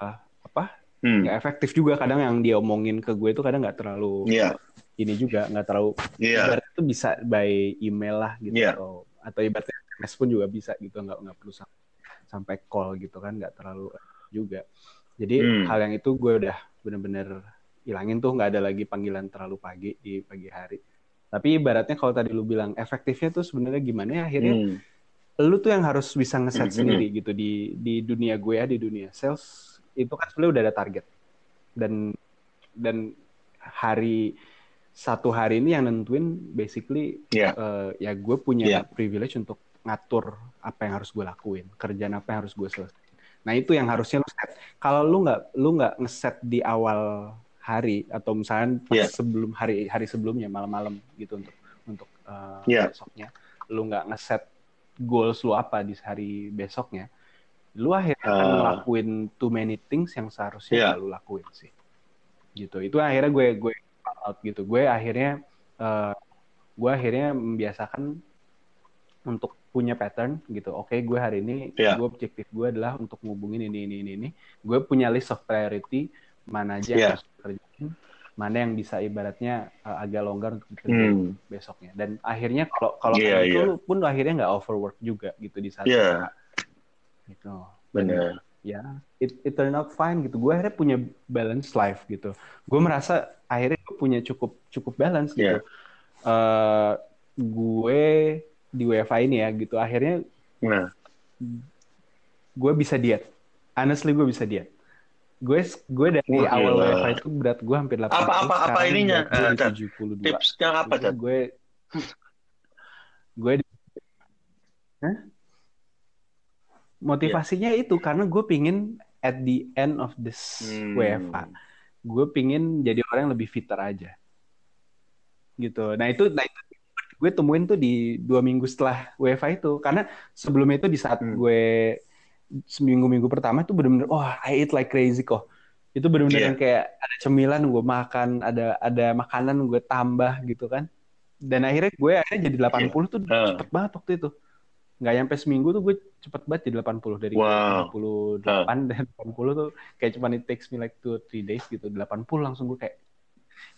uh, apa hmm. nggak efektif juga kadang yang dia omongin ke gue itu kadang nggak terlalu yeah. ini juga nggak terlalu yeah. itu bisa by email lah gitu yeah. atau atau ibaratnya SMS pun juga bisa gitu nggak nggak perlu sampai call gitu kan nggak terlalu juga jadi hmm. hal yang itu gue udah bener-bener hilangin tuh nggak ada lagi panggilan terlalu pagi di pagi hari tapi ibaratnya kalau tadi lu bilang efektifnya tuh sebenarnya gimana ya akhirnya hmm. lu tuh yang harus bisa ngeset hmm. sendiri gitu di di dunia gue ya di dunia sales itu kan sebenarnya udah ada target dan dan hari satu hari ini yang nentuin basically yeah. uh, ya gue punya yeah. privilege untuk ngatur apa yang harus gue lakuin kerjaan apa yang harus gue selesai nah itu yang harusnya lu set kalau lu nggak lu nggak ngeset di awal hari atau misalnya pas yeah. sebelum hari hari sebelumnya malam-malam gitu untuk untuk uh, yeah. besoknya lu nggak ngeset goals lu apa di hari besoknya lu akhirnya uh, akan ngelakuin too many things yang seharusnya yeah. lu lakuin sih gitu itu akhirnya gue gue out gitu gue akhirnya uh, gue akhirnya membiasakan untuk punya pattern gitu oke okay, gue hari ini yeah. gue objektif gue adalah untuk ngubungin ini ini ini ini gue punya list of priority mana aja yeah. yang harus kerjain mana yang bisa ibaratnya uh, agak longgar untuk dikerjain hmm. besoknya dan akhirnya kalau kalau yeah, itu yeah. pun akhirnya nggak overwork juga gitu di saat yeah gitu benar ya it, it turn out fine gitu gue akhirnya punya balance life gitu gue merasa akhirnya gue punya cukup cukup balance gitu yeah. uh, gue di WFA ini ya gitu akhirnya nah. gue bisa diet honestly gue bisa diet gue gue dari Wah, awal gila. WFA itu berat gue hampir 80 apa apa apa ininya uh, tips yang apa tuh gue gue Hah? motivasinya yeah. itu karena gue pingin at the end of this hmm. WFA gue pingin jadi orang yang lebih fitter aja gitu nah itu nah itu gue temuin tuh di dua minggu setelah WFA itu karena sebelumnya itu di saat hmm. gue seminggu minggu pertama itu bener-bener oh I eat like crazy kok itu bener-bener yeah. kayak ada cemilan gue makan ada ada makanan gue tambah gitu kan dan akhirnya gue akhirnya jadi 80 yeah. tuh uh. cepet banget waktu itu nggak nyampe seminggu tuh gue cepet banget jadi 80 dari wow. 58 huh. dan 80 tuh kayak cuma it takes me like two three days gitu 80 langsung gue kayak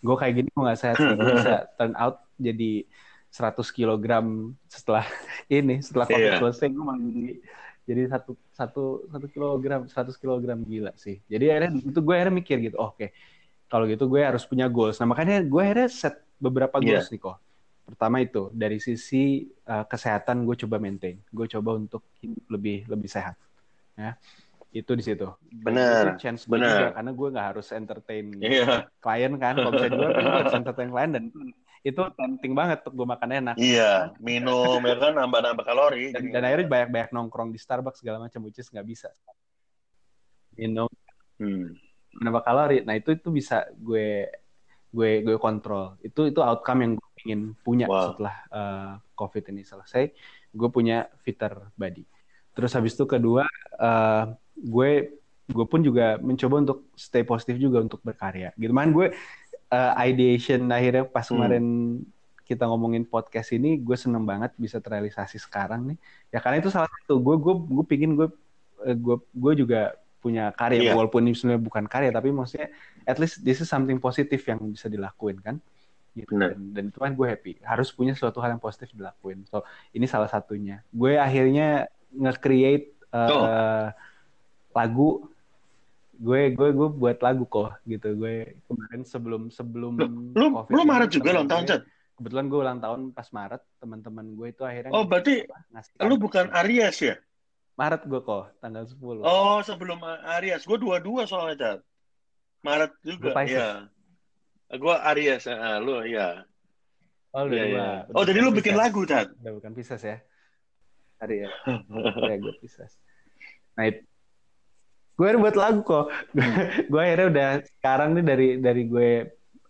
gue kayak gini gue nggak sehat gue bisa turn out jadi 100 kilogram setelah ini setelah covid yeah. selesai gue malah jadi jadi satu satu satu kilogram 100 kilogram gila sih jadi akhirnya itu gue akhirnya mikir gitu oh, oke okay. kalau gitu gue harus punya goals nah makanya gue akhirnya set beberapa goals yeah. nih kok Pertama itu dari sisi uh, kesehatan gue coba maintain, gue coba untuk hidup lebih lebih sehat, ya itu di situ. Benar. chance benar. karena gue nggak harus entertain yeah. klien kan, kalau bisa gue harus entertain klien dan itu penting banget untuk gue makan enak. Iya, minum ya kan nambah-nambah kalori. Dan, dan akhirnya banyak-banyak nongkrong di Starbucks segala macam, which is nggak bisa. Minum, hmm. nambah kalori. Nah itu itu bisa gue gue gue kontrol. Itu itu outcome yang gue ingin punya wow. setelah uh, COVID ini selesai. Gue punya fitter body. Terus habis itu kedua, uh, gue gue pun juga mencoba untuk stay positif juga untuk berkarya. Gitu man gue uh, ideation akhirnya pas hmm. kemarin kita ngomongin podcast ini, gue seneng banget bisa terrealisasi sekarang nih. Ya karena itu salah satu gue gue gue pingin gue gue gue juga punya karya yeah. walaupun ini sebenarnya bukan karya tapi maksudnya at least this is something positif yang bisa dilakuin kan gitu dan, dan itu kan gue happy harus punya suatu hal yang positif dilakuin so ini salah satunya gue akhirnya nge-create uh, oh. lagu gue gue gue buat lagu kok gitu gue kemarin sebelum sebelum lu COVID lu Maret juga ulang tahun Chan kebetulan gue ulang tahun pas Maret teman-teman gue itu akhirnya oh berarti lu bukan Aries ya Maret gue kok tanggal 10 oh sebelum Aries gue dua-dua soalnya Chan Maret juga ya Gue Aries, uh, lu ya. Oh, lu ya, ya. Oh, jadi lu bikin lagu, Tat? Udah bukan Pisces ya? Aries. ya, gue Pisces. Nah. Gue buat lagu kok. gue akhirnya udah sekarang nih dari dari gue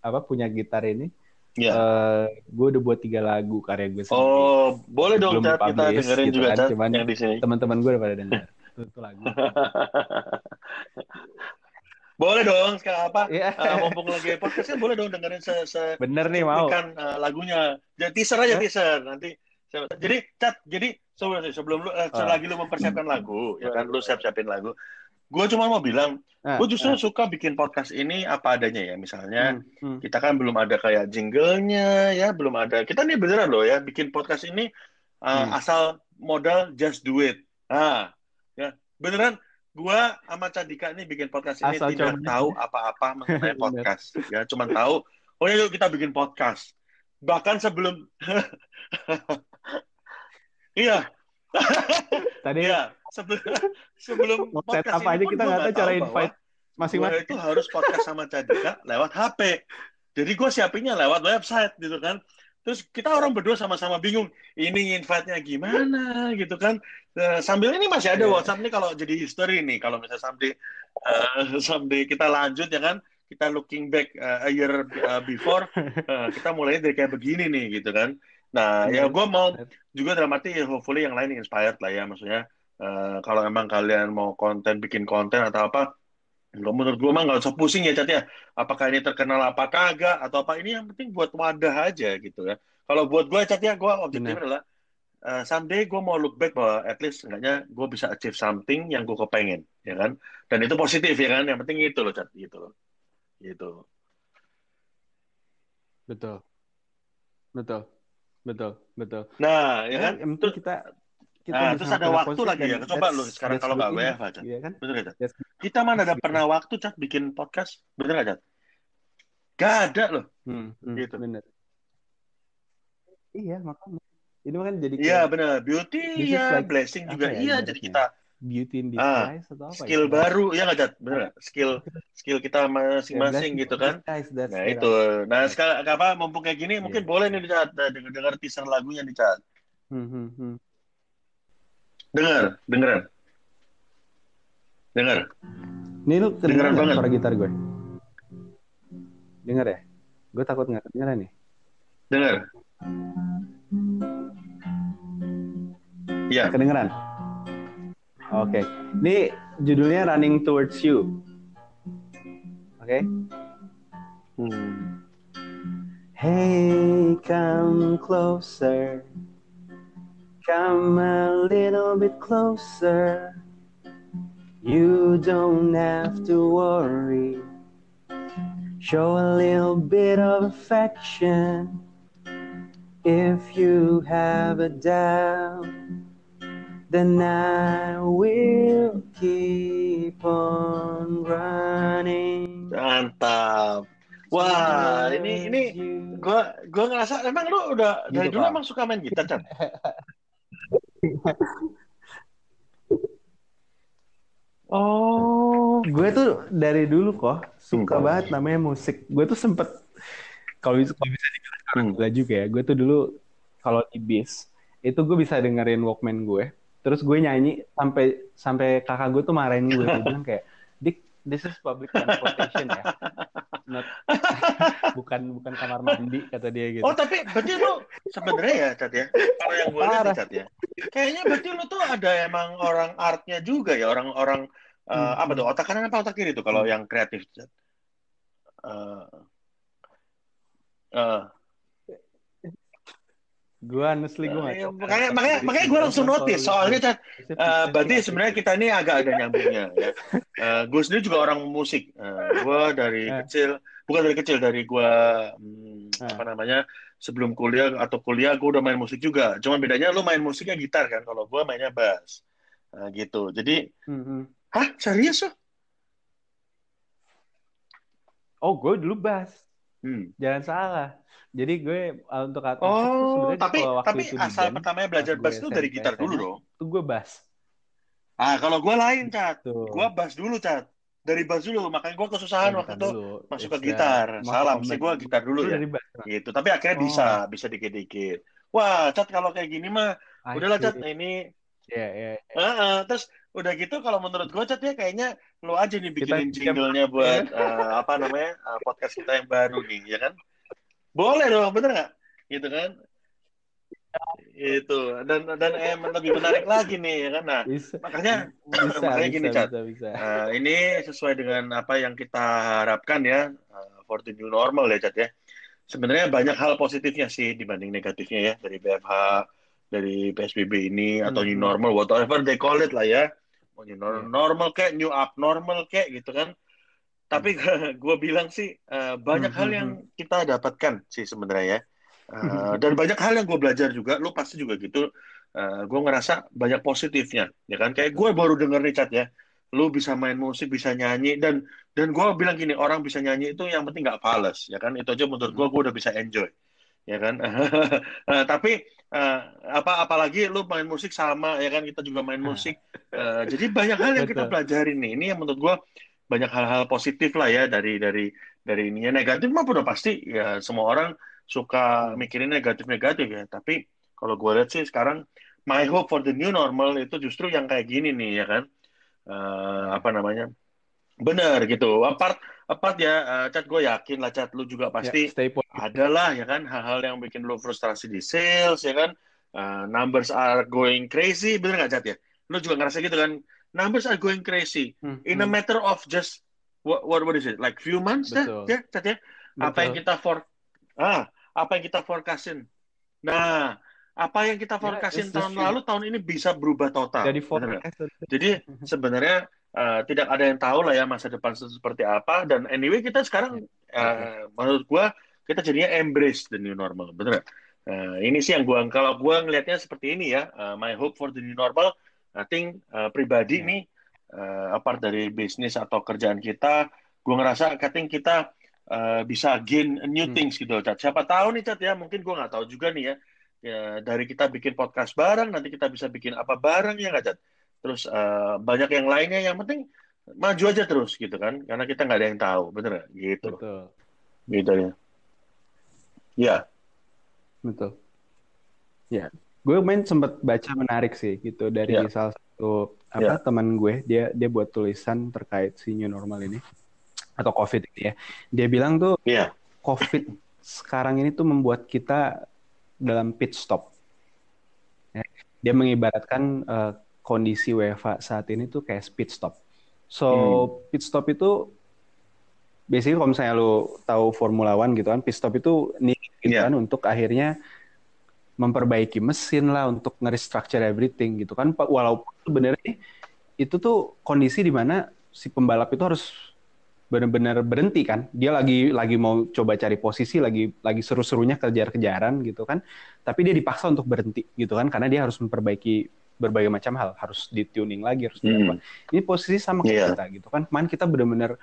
apa punya gitar ini. Yeah. Uh, gue udah buat tiga lagu karya gue sendiri. Oh, boleh dong Cat, kita dengerin gitu juga kan. Cuman yang di sini. Teman-teman gue udah pada denger. itu, itu lagu. Boleh dong sekarang apa? Yeah. Iya. Uh, mumpung lagi podcast kan boleh dong dengerin se, se Bener nih mau. Kan uh, lagunya. Jadi teaser aja huh? teaser nanti. Jadi cat jadi sebelum sebelum lu uh, selagi lu mempersiapkan lagu ya kan lu siap-siapin lagu. Gue cuma mau bilang, uh, gue justru uh. suka bikin podcast ini apa adanya ya. Misalnya hmm, hmm. kita kan belum ada kayak jinglenya ya, belum ada. Kita nih beneran loh ya bikin podcast ini uh, hmm. asal modal just do it. Nah, ya beneran gue sama Cadika nih bikin podcast ini asal tidak tahu apa-apa mengenai podcast ya, cuma tahu oh ya yuk kita bikin podcast. Bahkan sebelum iya Tadi ya sebelum sebelum podcast apa aja kita nggak tahu cara invite masing-masing. itu harus podcast sama Cadika lewat HP. Jadi gue siapinnya lewat website gitu kan. Terus kita orang berdua sama-sama bingung, ini invite-nya gimana gitu kan. Uh, sambil ini masih ada yeah. WhatsApp nih kalau jadi history nih, kalau misalnya someday, uh, someday kita lanjut ya kan, kita looking back uh, a year uh, before, uh, kita mulai dari kayak begini nih gitu kan. Nah, ya gue mau juga dalam arti ya hopefully yang lain inspired lah ya, maksudnya uh, kalau emang kalian mau konten, bikin konten atau apa, Enggak menurut gue mah nggak usah pusing ya Cat ya. Apakah ini terkenal apa kagak atau apa ini yang penting buat wadah aja gitu ya. Kalau buat gue Cat ya, gue objektifnya adalah uh, someday gue mau look back bahwa at least enggaknya gue bisa achieve something yang gue kepengen ya kan. Dan itu positif ya kan. Yang penting itu loh Cat gitu loh. Gitu. Betul. Betul. Betul, betul. Nah, ya kan? Yang penting kita kita nah, terus ada waktu lagi ya. Coba lu sekarang kalau nggak WFH, Cat. Iya kan? Betul ya, Cat? Kita mana ada pernah waktu, Cat, bikin podcast? Bener nggak, Cat? Gak ada loh. Hmm, hmm, gitu. Bener. Iya, makanya. Ini kan jadi Iya, benar. Beauty ya, like, blessing juga. Ya, iya, jadi kita beauty in ah, disguise ah, atau apa skill ya? baru ya nggak Cat? bener skill skill kita masing-masing gitu kan nah itu nah sekarang apa mumpung kayak gini yeah. mungkin boleh nih dicat dengar dengar teaser lagunya dicat hmm, hmm, hmm. Dengar, dengeran. Dengar. Ini lu kedengeran banget suara gitar gue. Dengar ya? Gue takut nggak kedengeran nih. Dengar. Iya. Kedengeran. Oke. Okay. Ini judulnya Running Towards You. Oke. Okay? Hmm. Hey, come closer. Come a little bit closer. You don't have to worry. Show a little bit of affection. If you have a doubt, then I will keep on running. Mantap. Wah, ini ini gua gua ngerasa emang lu udah dari gitu, dulu emang suka main gitar, Chan? Oh, gue tuh dari dulu kok suka hmm. banget namanya musik. Gue tuh sempet kalau bisa kalau bisa dibilang hmm. juga ya. Gue tuh dulu kalau di bis itu gue bisa dengerin Walkman gue. Terus gue nyanyi sampai sampai kakak gue tuh marahin gue. Dia bilang kayak, Dik, this is public transportation ya. Not, bukan bukan kamar mandi kata dia gitu. Oh tapi berarti lu sebenarnya ya Cat ya. Kalau yang gue lihat Cat ya. Kayaknya berarti lu tuh ada emang orang artnya juga ya orang-orang uh, hmm. apa tuh otak kanan apa otak kiri tuh kalau hmm. yang kreatif Cat. Uh, uh, gue honestly gue uh, ya, makanya makanya makanya gue langsung notice soalnya uh, berarti sebenarnya kita ini agak ada nyambungnya ya. Uh, gue sendiri juga orang musik. Uh, gue dari kecil bukan dari kecil dari gue hmm, apa namanya sebelum kuliah atau kuliah gue udah main musik juga. Cuma bedanya lu main musiknya gitar kan, kalau gue mainnya bass. Nah, gitu. Jadi, mm-hmm. hah serius loh? Oh, gue dulu bass. Hmm. Jangan salah. Jadi gue uh, untuk atas oh, tapi tapi asal band, pertamanya belajar bass itu dari gitar dulu dong. Itu gue bass. Ah, kalau gue lain, Cat. Gue bass dulu, Cat dari bass dulu makanya gue kesusahan waktu itu masuk ke gitar salah mesti gue gitar dulu ya gitu tapi akhirnya oh. bisa bisa dikit-dikit wah cat kalau kayak gini mah udahlah cat ini ya ya terus udah gitu kalau menurut gue cat ya kayaknya lo aja nih bikinin jinglenya buat uh, apa namanya uh, podcast kita yang baru nih ya kan? Boleh dong bener nggak? Gitu kan? Itu dan dan eh lebih menarik lagi nih ya kan? Nah bisa. makanya bisa, makanya bisa, gini cat bisa, bisa. Uh, ini sesuai dengan apa yang kita harapkan ya uh, for the new normal ya cat ya. Sebenarnya banyak hal positifnya sih dibanding negatifnya ya dari BFH dari PSBB ini atau new hmm. normal whatever they call it lah ya. Mau new normal, yeah. normal kayak new abnormal kayak gitu kan. Tapi hmm. gue bilang sih uh, banyak hmm, hal hmm, yang hmm. kita dapatkan sih sebenarnya ya. Uh, dan banyak hal yang gue belajar juga lu pasti juga gitu. Uh, gue ngerasa banyak positifnya ya kan. Kayak gue baru denger nih chat ya. Lu bisa main musik bisa nyanyi dan dan gue bilang gini orang bisa nyanyi itu yang penting nggak fals ya kan. Itu aja menurut gue gue udah bisa enjoy ya kan? Uh, tapi uh, apa apalagi lu main musik sama ya kan? Kita juga main musik. Uh, jadi banyak hal yang kita pelajarin nih. Ini yang menurut gue banyak hal-hal positif lah ya dari dari dari ininya. Negatif mah udah pasti ya semua orang suka mikirin negatif-negatif ya. Tapi kalau gue lihat sih sekarang my hope for the new normal itu justru yang kayak gini nih ya kan? Uh, apa namanya benar gitu. Apart apart ya uh, cat gue yakin lah cat lu juga ya, pasti yeah, ada lah ya kan hal-hal yang bikin lu frustrasi di sales ya kan. Uh, numbers are going crazy bener nggak cat ya? Lu juga ngerasa gitu kan? Numbers are going crazy. Hmm, in hmm. a matter of just what what, what is it? Like few months Betul. ya ya ya? Apa yang kita for ah apa yang kita forecastin? Nah apa yang kita ya, forecastin yeah, tahun lalu tahun ini bisa berubah total jadi jadi sebenarnya uh, tidak ada yang tahu lah ya masa depan seperti apa dan anyway kita sekarang uh, menurut gua kita jadinya embrace the new normal bener uh, ini sih yang gua kalau gua ngelihatnya seperti ini ya uh, my hope for the new normal I think uh, pribadi yeah. nih uh, apart dari bisnis atau kerjaan kita, gue ngerasa I think kita uh, bisa gain new hmm. things gitu, Cat. Siapa tahu nih, Cat ya, mungkin gue nggak tahu juga nih ya, ya, dari kita bikin podcast bareng, nanti kita bisa bikin apa bareng ya nggak, Cat? Terus uh, banyak yang lainnya, yang penting maju aja terus gitu kan, karena kita nggak ada yang tahu, bener gak? Gitu. Betul. Gitu ya. Ya. Betul. Ya gue main sempat baca menarik sih gitu dari yeah. salah satu apa yeah. teman gue dia dia buat tulisan terkait si new normal ini atau covid ini ya dia bilang tuh yeah. covid sekarang ini tuh membuat kita dalam pit stop ya. dia mengibaratkan uh, kondisi WFA saat ini tuh kayak speed stop so hmm. pit stop itu biasanya kalau misalnya lo tahu Formula One gitu kan pit stop itu nih gitu yeah. kan untuk akhirnya memperbaiki mesin lah untuk nge-restructure everything gitu kan walaupun sebenarnya itu tuh kondisi di mana si pembalap itu harus benar-benar berhenti kan dia lagi lagi mau coba cari posisi lagi lagi seru-serunya kejar-kejaran gitu kan tapi dia dipaksa untuk berhenti gitu kan karena dia harus memperbaiki berbagai macam hal harus di tuning lagi harus hmm. ini posisi sama yeah. kita gitu kan kemarin kita benar-benar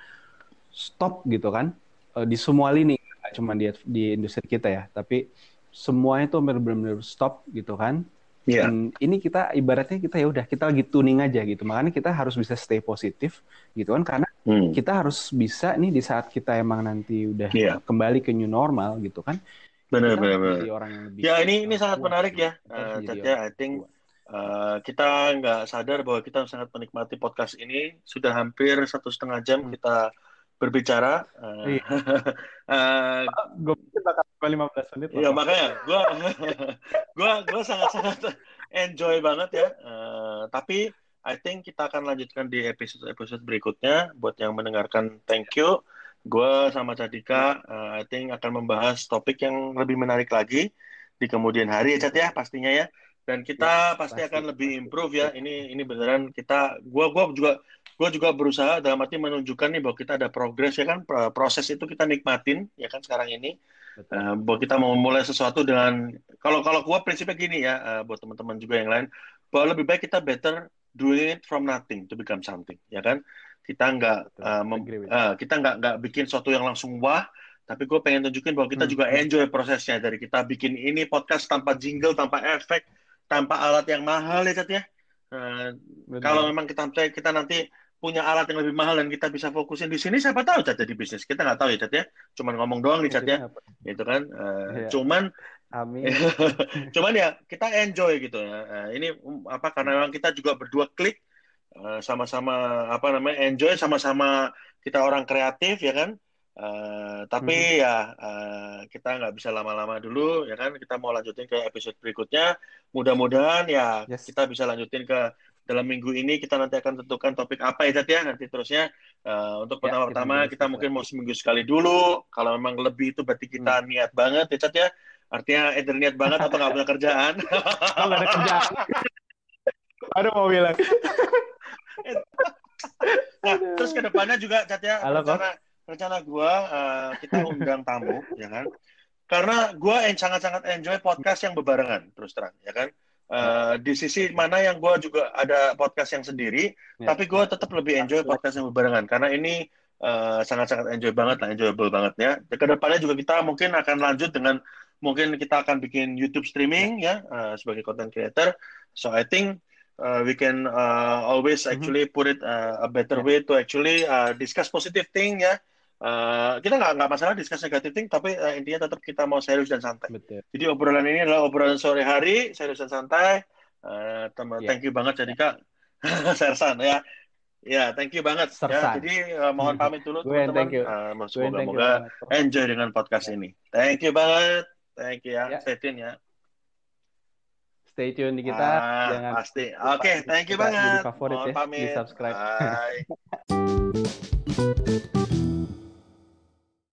stop gitu kan eh, di semua lini cuma di di industri kita ya tapi semuanya tuh benar-benar stop gitu kan. Yeah. Dan ini kita ibaratnya kita ya udah kita lagi tuning aja gitu. Makanya kita harus bisa stay positif gitu kan karena hmm. kita harus bisa nih di saat kita emang nanti udah yeah. kembali ke new normal gitu kan. Benar benar. Ya ini ini sangat menarik ya. Uh, ya, I think Uh, kita nggak sadar bahwa kita sangat menikmati podcast ini sudah hampir satu setengah jam hmm. kita berbicara. Uh, iya. uh, gue pikir bakal 15 menit. Iya makanya gue gue gue sangat sangat enjoy banget ya. Uh, tapi I think kita akan lanjutkan di episode episode berikutnya. Buat yang mendengarkan, thank you. Gue sama Cadika, uh, I think akan membahas topik yang lebih menarik lagi di kemudian hari ya Cat ya pastinya ya. Dan kita ya, pasti, pasti akan lebih improve ya. Ini ini beneran kita, gue gua juga gue juga berusaha dalam arti menunjukkan nih bahwa kita ada progres ya kan proses itu kita nikmatin ya kan sekarang ini uh, bahwa kita mau memulai sesuatu dengan kalau kalau gue prinsipnya gini ya uh, buat teman-teman juga yang lain bahwa lebih baik kita better doing it from nothing to become something ya kan kita nggak uh, uh, kita nggak nggak bikin sesuatu yang langsung wah tapi gue pengen tunjukin bahwa kita hmm. juga hmm. enjoy prosesnya dari kita bikin ini podcast tanpa jingle tanpa efek tanpa alat yang mahal ya Cat ya. Uh, kalau memang kita kita nanti punya alat yang lebih mahal dan kita bisa fokusin di sini siapa tahu cat jadi bisnis. Kita nggak tahu ya cat ya. Cuman ngomong doang nih cat ya. Itu kan. Uh, ya. cuman Amin. cuman ya kita enjoy gitu ya. Uh, ini um, apa karena memang kita juga berdua klik sama sama-sama apa namanya enjoy sama-sama kita orang kreatif ya kan Uh, tapi hmm. ya uh, kita nggak bisa lama-lama dulu ya kan? Kita mau lanjutin ke episode berikutnya. Mudah-mudahan ya yes. kita bisa lanjutin ke dalam minggu ini. Kita nanti akan tentukan topik apa ya Cat ya? Nanti terusnya uh, untuk pertama-tama ya, kita, kita mungkin mau seminggu sekali dulu. Kalau memang lebih itu berarti kita hmm. niat banget ya Cat ya? Artinya either niat banget atau nggak punya kerjaan? Nggak ada kerjaan. Aduh mau bilang. Nah, terus ke depannya juga Catya rencana rencana gua uh, kita undang tamu, ya kan? Karena gua sangat-sangat enjoy podcast yang bebarengan, terus terang, ya kan? Uh, di sisi mana yang gue juga ada podcast yang sendiri, ya. tapi gue tetap lebih enjoy podcast yang bebarengan karena ini sangat sangat-sangat enjoy banget lah, enjoyable banget ya. Ke depannya juga kita mungkin akan lanjut dengan mungkin kita akan bikin YouTube streaming ya uh, sebagai content creator. So I think uh, we can uh, always mm-hmm. actually put it uh, a better way to actually uh, discuss positive thing ya. Uh, kita nggak nggak masalah discuss negatif thing, tapi uh, intinya tetap kita mau serius dan santai. Betul. Jadi obrolan ini adalah obrolan sore hari, serius dan santai. Uh, teman, yeah. thank you banget jadi kak Sersan ya. Ya, thank you banget. Ya, Sersan. Ya, jadi uh, mohon pamit dulu teman-teman. Uh, semoga moga enjoy dengan podcast yeah. ini. Thank you banget. Thank you ya. Yeah. Stay tune ya. Stay tune di kita. Ah, Jangan pasti. Oke, okay, thank you banget. Jadi favorit mohon ya. Pamit. Di subscribe. Bye.